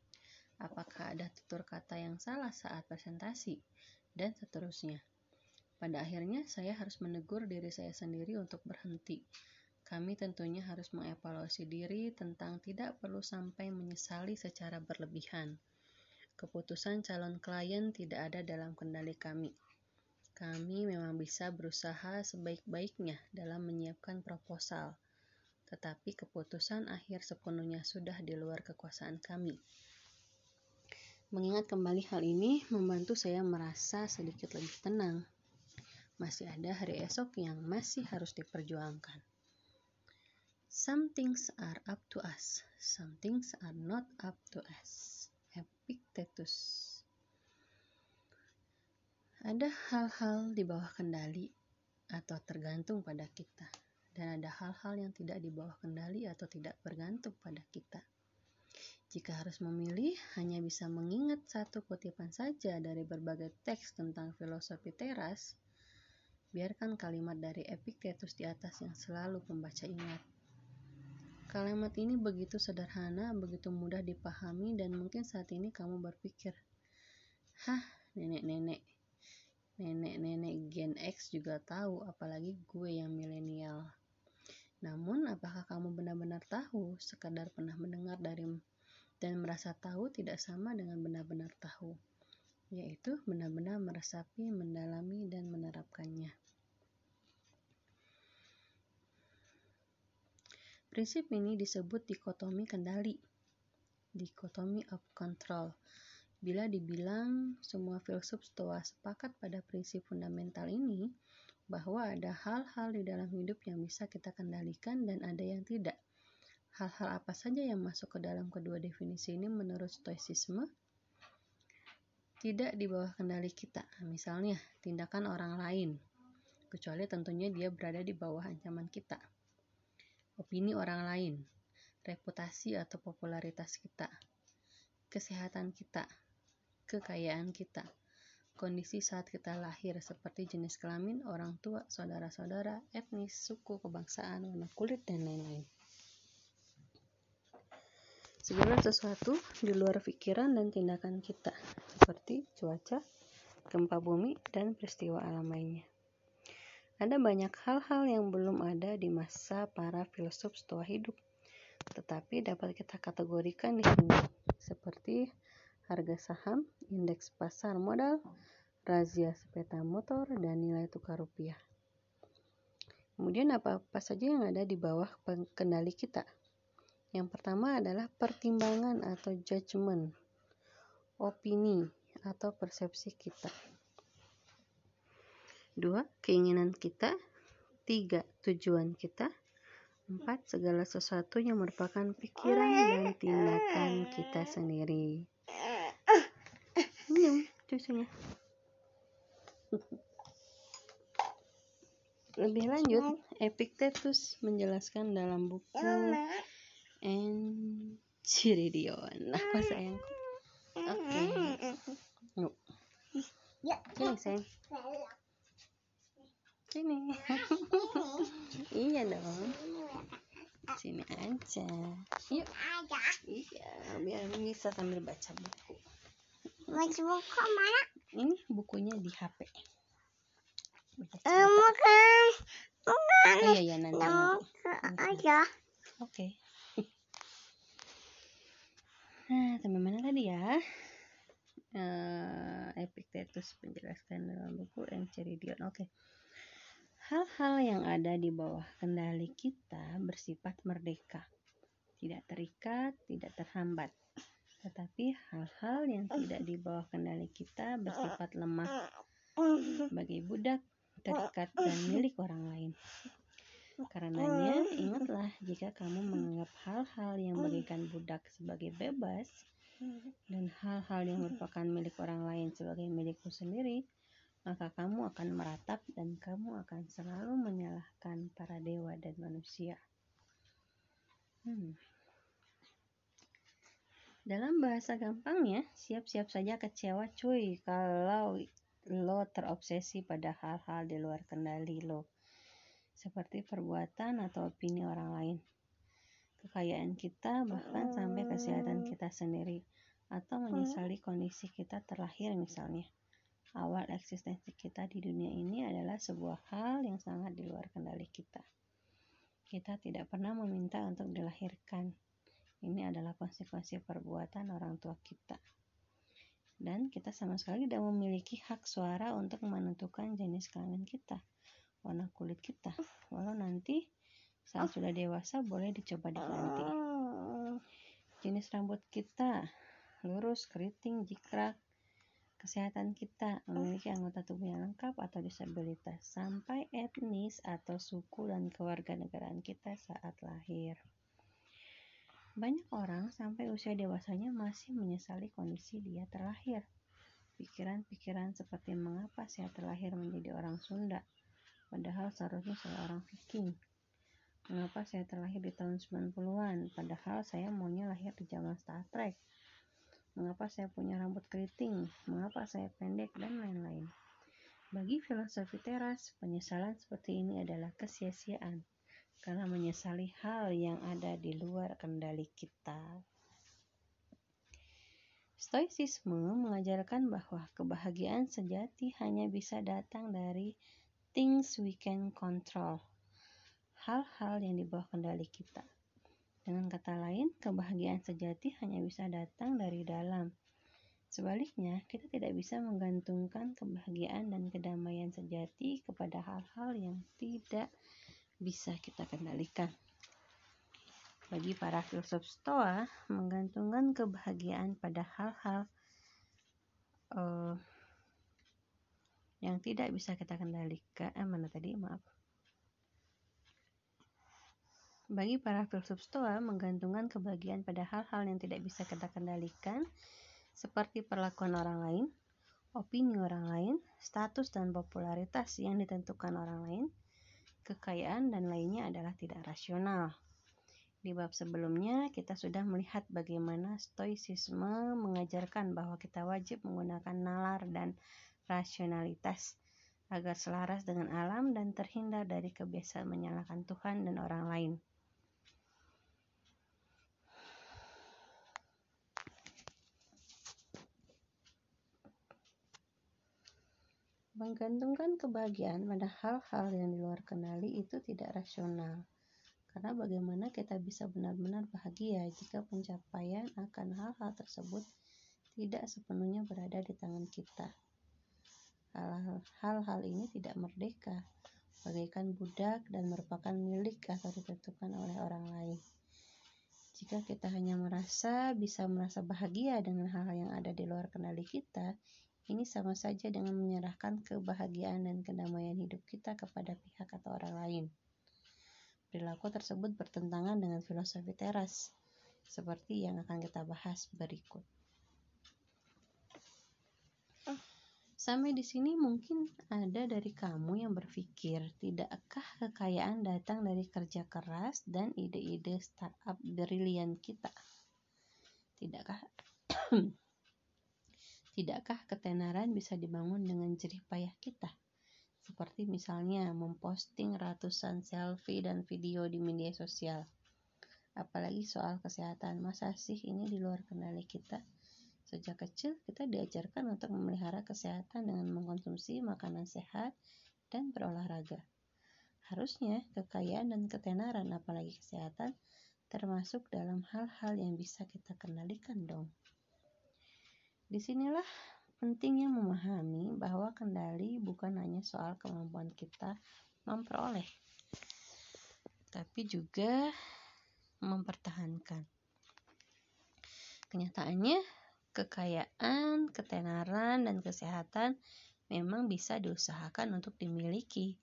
Apakah ada tutur kata yang salah saat presentasi? Dan seterusnya. Pada akhirnya, saya harus menegur diri saya sendiri untuk berhenti. Kami tentunya harus mengevaluasi diri tentang tidak perlu sampai menyesali secara berlebihan. Keputusan calon klien tidak ada dalam kendali kami. Kami memang bisa berusaha sebaik-baiknya dalam menyiapkan proposal tetapi keputusan akhir sepenuhnya sudah di luar kekuasaan kami. Mengingat kembali hal ini membantu saya merasa sedikit lebih tenang. Masih ada hari esok yang masih harus diperjuangkan. Some things are up to us, some things are not up to us. Epictetus. Ada hal-hal di bawah kendali atau tergantung pada kita dan ada hal-hal yang tidak di bawah kendali atau tidak bergantung pada kita. Jika harus memilih, hanya bisa mengingat satu kutipan saja dari berbagai teks tentang filosofi teras, biarkan kalimat dari Epictetus di atas yang selalu pembaca ingat. Kalimat ini begitu sederhana, begitu mudah dipahami, dan mungkin saat ini kamu berpikir, Hah, nenek-nenek, nenek-nenek Gen X juga tahu, apalagi gue yang milenial. Namun, apakah kamu benar-benar tahu, sekadar pernah mendengar dari dan merasa tahu tidak sama dengan benar-benar tahu, yaitu benar-benar meresapi, mendalami, dan menerapkannya. Prinsip ini disebut dikotomi kendali, dikotomi of control. Bila dibilang semua filsuf stoa sepakat pada prinsip fundamental ini, bahwa ada hal-hal di dalam hidup yang bisa kita kendalikan dan ada yang tidak. Hal-hal apa saja yang masuk ke dalam kedua definisi ini menurut stoicisme tidak di bawah kendali kita. Misalnya, tindakan orang lain, kecuali tentunya dia berada di bawah ancaman kita. Opini orang lain, reputasi atau popularitas kita, kesehatan kita, kekayaan kita, kondisi saat kita lahir seperti jenis kelamin, orang tua, saudara-saudara, etnis, suku, kebangsaan, warna kulit, dan lain-lain. Segala sesuatu di luar pikiran dan tindakan kita, seperti cuaca, gempa bumi, dan peristiwa alam lainnya. Ada banyak hal-hal yang belum ada di masa para filsuf stoa hidup, tetapi dapat kita kategorikan di sini, seperti harga saham, indeks pasar modal, razia sepeda motor, dan nilai tukar rupiah. Kemudian apa-apa saja yang ada di bawah kendali kita. Yang pertama adalah pertimbangan atau judgement, opini atau persepsi kita. Dua, keinginan kita. Tiga, tujuan kita. Empat, segala sesuatu yang merupakan pikiran dan tindakan kita sendiri susunya lebih lanjut Epictetus menjelaskan dalam buku Enchiridion apa sayangku oke. Okay. yuk sini sayang. Sini iya dong. Sini aja. Yuk. Iya biar bisa sambil baca buku
Baca buku mana?
Ini bukunya di HP.
Eh, bukan. Bukan.
Oh iya, iya nanti.
Buku aja.
Oke. Nah, sampai mana tadi ya? Uh, Epictetus menjelaskan dalam buku Enchiridion. Oke. Okay. Hal-hal yang ada di bawah kendali kita bersifat merdeka, tidak terikat, tidak terhambat. Tetapi hal-hal yang tidak di bawah kendali kita bersifat lemah. Sebagai budak, dekat dan milik orang lain. Karenanya, ingatlah jika kamu menganggap hal-hal yang bagikan budak sebagai bebas dan hal-hal yang merupakan milik orang lain sebagai milikmu sendiri, maka kamu akan meratap dan kamu akan selalu menyalahkan para dewa dan manusia. Hmm. Dalam bahasa gampangnya, siap-siap saja kecewa cuy kalau lo terobsesi pada hal-hal di luar kendali lo. Seperti perbuatan atau opini orang lain. Kekayaan kita bahkan sampai kesehatan kita sendiri. Atau menyesali kondisi kita terlahir misalnya. Awal eksistensi kita di dunia ini adalah sebuah hal yang sangat di luar kendali kita. Kita tidak pernah meminta untuk dilahirkan ini adalah konsekuensi perbuatan orang tua kita. Dan kita sama sekali tidak memiliki hak suara untuk menentukan jenis kelamin kita, warna kulit kita. Walau nanti saat sudah dewasa boleh dicoba diganti. Jenis rambut kita, lurus, keriting, jikrak, kesehatan kita, memiliki anggota tubuh yang lengkap atau disabilitas, sampai etnis atau suku dan kewarganegaraan kita saat lahir. Banyak orang sampai usia dewasanya masih menyesali kondisi dia terlahir. Pikiran-pikiran seperti mengapa saya terlahir menjadi orang Sunda, padahal seharusnya saya orang Viking. Mengapa saya terlahir di tahun 90-an, padahal saya maunya lahir di zaman Star Trek. Mengapa saya punya rambut keriting, mengapa saya pendek, dan lain-lain. Bagi filosofi teras, penyesalan seperti ini adalah kesia-siaan karena menyesali hal yang ada di luar kendali kita. Stoicisme mengajarkan bahwa kebahagiaan sejati hanya bisa datang dari things we can control, hal-hal yang di bawah kendali kita. Dengan kata lain, kebahagiaan sejati hanya bisa datang dari dalam. Sebaliknya, kita tidak bisa menggantungkan kebahagiaan dan kedamaian sejati kepada hal-hal yang tidak bisa kita kendalikan. Bagi para filsuf Stoa, menggantungkan kebahagiaan pada hal-hal uh, yang tidak bisa kita kendalikan. Eh, mana tadi? Maaf. Bagi para filsuf Stoa, menggantungkan kebahagiaan pada hal-hal yang tidak bisa kita kendalikan, seperti perlakuan orang lain, opini orang lain, status dan popularitas yang ditentukan orang lain, kekayaan, dan lainnya adalah tidak rasional. Di bab sebelumnya, kita sudah melihat bagaimana stoicisme mengajarkan bahwa kita wajib menggunakan nalar dan rasionalitas agar selaras dengan alam dan terhindar dari kebiasaan menyalahkan Tuhan dan orang lain. Menggantungkan kebahagiaan pada hal-hal yang di luar kendali itu tidak rasional. Karena bagaimana kita bisa benar-benar bahagia jika pencapaian akan hal-hal tersebut tidak sepenuhnya berada di tangan kita. Hal-hal ini tidak merdeka, bagaikan budak dan merupakan milik atau ditentukan oleh orang lain. Jika kita hanya merasa bisa merasa bahagia dengan hal-hal yang ada di luar kendali kita, ini sama saja dengan menyerahkan kebahagiaan dan kedamaian hidup kita kepada pihak atau orang lain. Perilaku tersebut bertentangan dengan filosofi teras, seperti yang akan kita bahas berikut. Sampai di sini mungkin ada dari kamu yang berpikir, tidakkah kekayaan datang dari kerja keras dan ide-ide startup brilian kita? Tidakkah Tidakkah ketenaran bisa dibangun dengan jerih payah kita? Seperti misalnya memposting ratusan selfie dan video di media sosial. Apalagi soal kesehatan, masa sih ini di luar kendali kita? Sejak kecil kita diajarkan untuk memelihara kesehatan dengan mengkonsumsi makanan sehat dan berolahraga. Harusnya kekayaan dan ketenaran apalagi kesehatan termasuk dalam hal-hal yang bisa kita kendalikan dong. Di sinilah pentingnya memahami bahwa kendali bukan hanya soal kemampuan kita memperoleh, tapi juga mempertahankan. Kenyataannya, kekayaan, ketenaran, dan kesehatan memang bisa diusahakan untuk dimiliki,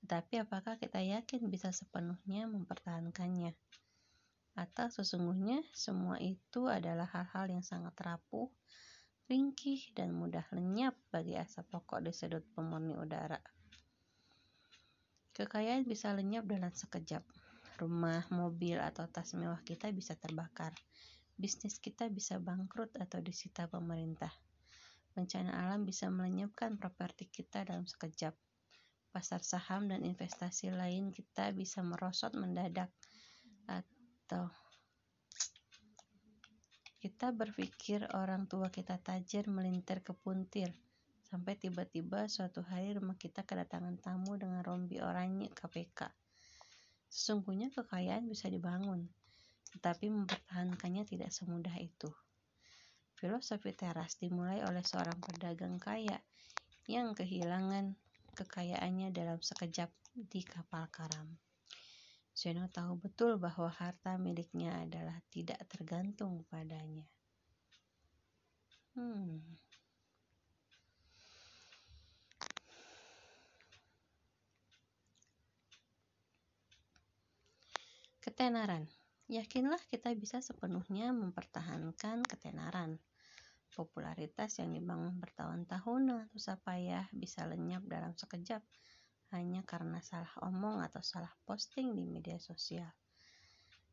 tetapi apakah kita yakin bisa sepenuhnya mempertahankannya? Atau sesungguhnya semua itu adalah hal-hal yang sangat rapuh, ringkih, dan mudah lenyap bagi asap pokok di sudut pemurni udara. Kekayaan bisa lenyap dalam sekejap. Rumah, mobil, atau tas mewah kita bisa terbakar. Bisnis kita bisa bangkrut atau disita pemerintah. Bencana alam bisa melenyapkan properti kita dalam sekejap. Pasar saham dan investasi lain kita bisa merosot mendadak atau kita berpikir orang tua kita tajir melintir ke puntir sampai tiba-tiba suatu hari rumah kita kedatangan tamu dengan rompi oranye KPK. Sesungguhnya kekayaan bisa dibangun, tetapi mempertahankannya tidak semudah itu. Filosofi teras dimulai oleh seorang pedagang kaya yang kehilangan kekayaannya dalam sekejap di kapal karam. Zeno tahu betul bahwa harta miliknya adalah tidak tergantung padanya. Hmm. Ketenaran. Yakinlah kita bisa sepenuhnya mempertahankan ketenaran. Popularitas yang dibangun bertahun-tahun dengan susah payah bisa lenyap dalam sekejap hanya karena salah omong atau salah posting di media sosial.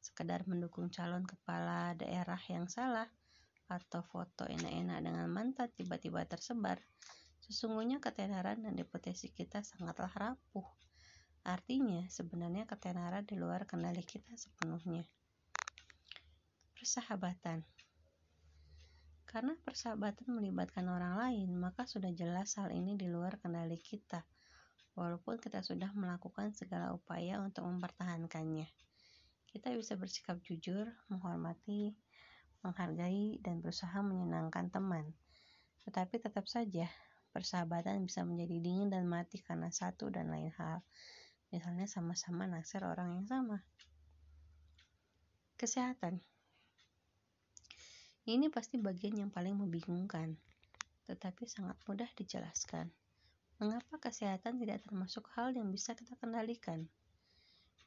Sekedar mendukung calon kepala daerah yang salah atau foto enak-enak dengan mantan tiba-tiba tersebar, sesungguhnya ketenaran dan reputasi kita sangatlah rapuh. Artinya, sebenarnya ketenaran di luar kendali kita sepenuhnya persahabatan. Karena persahabatan melibatkan orang lain, maka sudah jelas hal ini di luar kendali kita, walaupun kita sudah melakukan segala upaya untuk mempertahankannya. Kita bisa bersikap jujur, menghormati, menghargai, dan berusaha menyenangkan teman. Tetapi tetap saja, persahabatan bisa menjadi dingin dan mati karena satu dan lain hal. Misalnya sama-sama naksir orang yang sama. Kesehatan ini pasti bagian yang paling membingungkan, tetapi sangat mudah dijelaskan. Mengapa kesehatan tidak termasuk hal yang bisa kita kendalikan?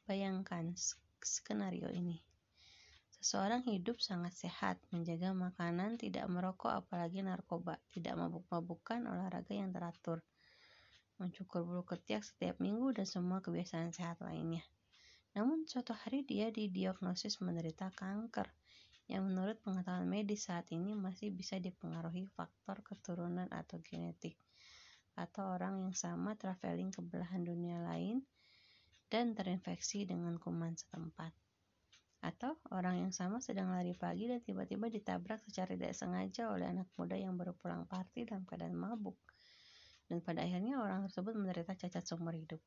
Bayangkan skenario ini. Seseorang hidup sangat sehat, menjaga makanan, tidak merokok, apalagi narkoba, tidak mabuk-mabukan, olahraga yang teratur, mencukur bulu ketiak setiap minggu, dan semua kebiasaan sehat lainnya. Namun, suatu hari dia didiagnosis menderita kanker yang menurut pengetahuan medis saat ini masih bisa dipengaruhi faktor keturunan atau genetik, atau orang yang sama traveling ke belahan dunia lain dan terinfeksi dengan kuman setempat. Atau orang yang sama sedang lari pagi dan tiba-tiba ditabrak secara tidak sengaja oleh anak muda yang baru pulang party dalam keadaan mabuk. Dan pada akhirnya orang tersebut menderita cacat seumur hidup.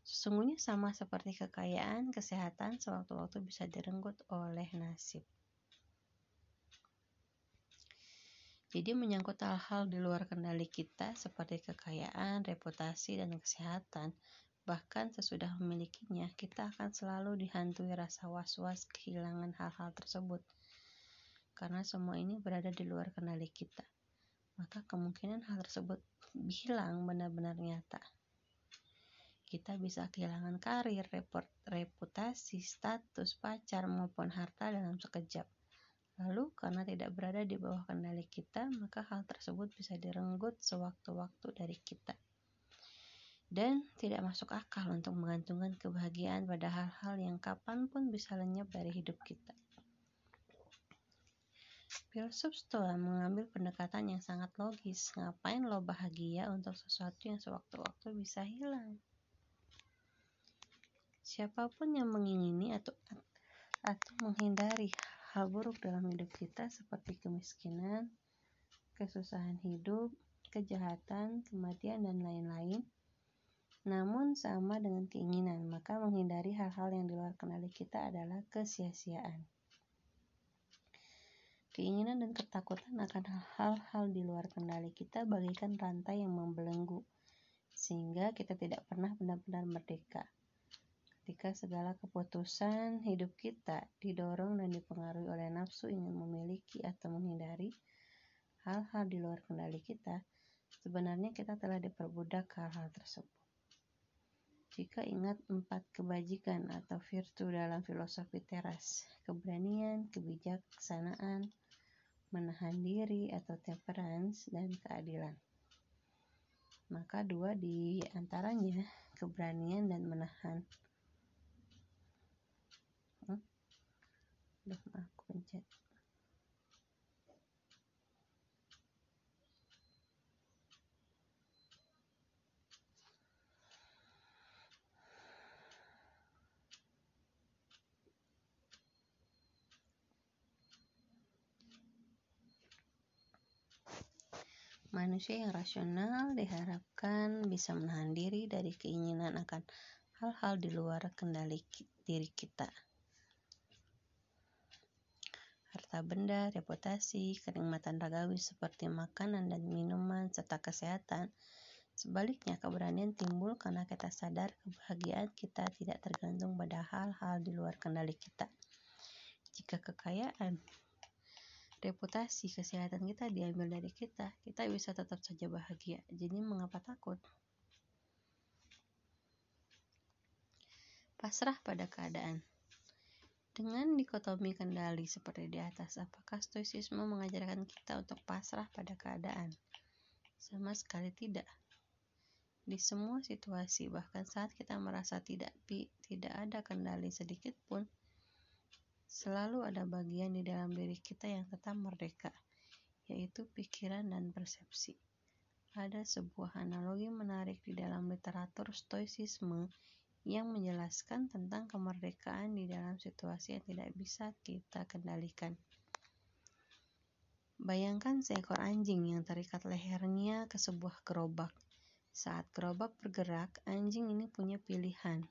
Sesungguhnya sama seperti kekayaan, kesehatan sewaktu-waktu bisa direnggut oleh nasib. Jadi menyangkut hal-hal di luar kendali kita seperti kekayaan, reputasi, dan kesehatan, bahkan sesudah memilikinya, kita akan selalu dihantui rasa was-was kehilangan hal-hal tersebut. Karena semua ini berada di luar kendali kita, maka kemungkinan hal tersebut hilang benar-benar nyata. Kita bisa kehilangan karir, reputasi, status, pacar, maupun harta dalam sekejap Lalu, karena tidak berada di bawah kendali kita, maka hal tersebut bisa direnggut sewaktu-waktu dari kita. Dan tidak masuk akal untuk menggantungkan kebahagiaan pada hal-hal yang kapan pun bisa lenyap dari hidup kita. Filsuf Stoa mengambil pendekatan yang sangat logis. Ngapain lo bahagia untuk sesuatu yang sewaktu-waktu bisa hilang? Siapa pun yang mengingini atau atau menghindari hal buruk dalam hidup kita seperti kemiskinan, kesusahan hidup, kejahatan, kematian, dan lain-lain. Namun sama dengan keinginan, maka menghindari hal-hal yang di luar kendali kita adalah kesia-siaan. Keinginan dan ketakutan akan hal-hal di luar kendali kita bagikan rantai yang membelenggu, sehingga kita tidak pernah benar-benar merdeka ketika segala keputusan hidup kita didorong dan dipengaruhi oleh nafsu ingin memiliki atau menghindari hal-hal di luar kendali kita, Sebenarnya kita telah diperbudak hal-hal tersebut. Jika ingat empat kebajikan atau virtu dalam filosofi teras, keberanian, kebijaksanaan, menahan diri atau temperance, dan keadilan. Maka dua di antaranya, keberanian dan menahan. Duh, aku pencet. Manusia yang rasional diharapkan bisa menahan diri dari keinginan akan hal-hal di luar kendali diri kita. Harta benda, reputasi, kenikmatan ragawi seperti makanan dan minuman, serta kesehatan. Sebaliknya, keberanian timbul karena kita sadar kebahagiaan kita tidak tergantung pada hal-hal di luar kendali kita. Jika kekayaan reputasi kesehatan kita diambil dari kita, kita bisa tetap saja bahagia. Jadi mengapa takut? Pasrah pada keadaan. Dengan dikotomi kendali seperti di atas, apakah stoicisme mengajarkan kita untuk pasrah pada keadaan? Sama sekali tidak. Di semua situasi, bahkan saat kita merasa tidak tidak ada kendali sedikit pun, Selalu ada bagian di dalam diri kita yang tetap merdeka, yaitu pikiran dan persepsi. Ada sebuah analogi menarik di dalam literatur stoicisme yang menjelaskan tentang kemerdekaan di dalam situasi yang tidak bisa kita kendalikan. Bayangkan seekor anjing yang terikat lehernya ke sebuah gerobak. Saat gerobak bergerak, anjing ini punya pilihan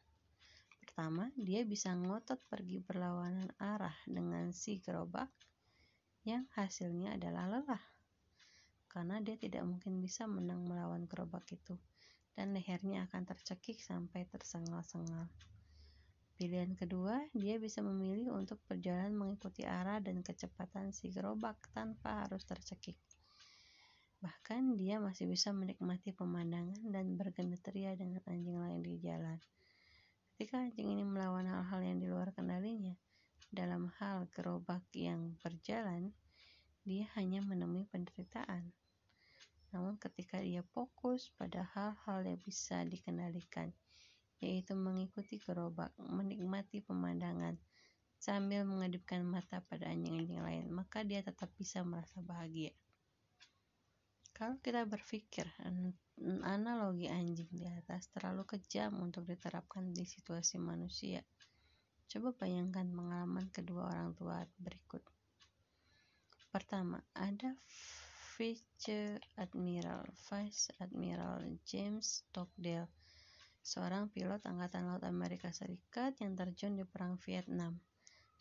Pertama, dia bisa ngotot pergi berlawanan arah dengan si gerobak yang hasilnya adalah lelah. Karena dia tidak mungkin bisa menang melawan gerobak itu dan lehernya akan tercekik sampai tersengal-sengal. Pilihan kedua, dia bisa memilih untuk berjalan mengikuti arah dan kecepatan si gerobak tanpa harus tercekik. Bahkan dia masih bisa menikmati pemandangan dan bergeneteria dengan anjing lain di jalan. Ketika anjing ini melawan hal-hal yang di luar kendalinya, dalam hal gerobak yang berjalan, dia hanya menemui penderitaan. Namun ketika dia fokus pada hal-hal yang bisa dikendalikan, yaitu mengikuti gerobak, menikmati pemandangan, sambil mengedipkan mata pada anjing-anjing lain, maka dia tetap bisa merasa bahagia. Kalau kita berpikir analogi anjing di atas terlalu kejam untuk diterapkan di situasi manusia, coba bayangkan pengalaman kedua orang tua berikut. Pertama, ada Vice Admiral Vice Admiral James Stockdale, seorang pilot Angkatan Laut Amerika Serikat yang terjun di Perang Vietnam.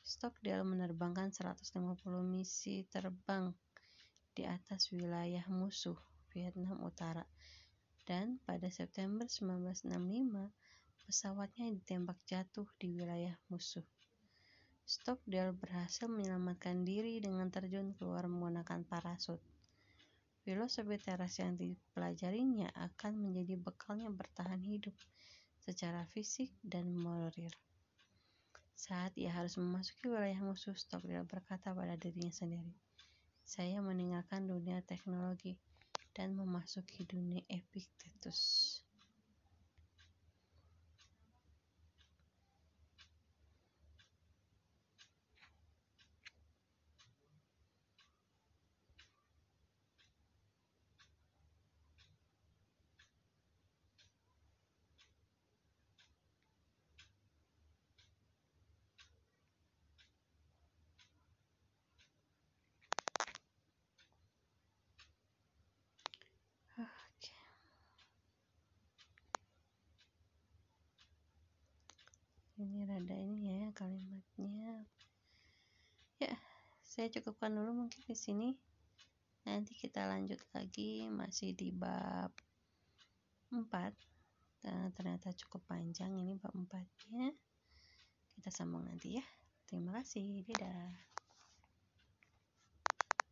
Stockdale menerbangkan 150 misi terbang di atas wilayah musuh Vietnam Utara dan pada September 1965 pesawatnya ditembak jatuh di wilayah musuh. Stockdale berhasil menyelamatkan diri dengan terjun keluar menggunakan parasut. Filosofi teras yang dipelajarinya akan menjadi bekalnya bertahan hidup secara fisik dan moral. Saat ia harus memasuki wilayah musuh, Stockdale berkata pada dirinya sendiri, saya meninggalkan dunia teknologi dan memasuki dunia Epictetus. ini rada ini ya kalimatnya ya saya cukupkan dulu mungkin di sini. Nanti kita lanjut lagi masih di bab 4 dan ternyata cukup panjang ini bab 4 nya kita sambung nanti ya. Terima kasih dadah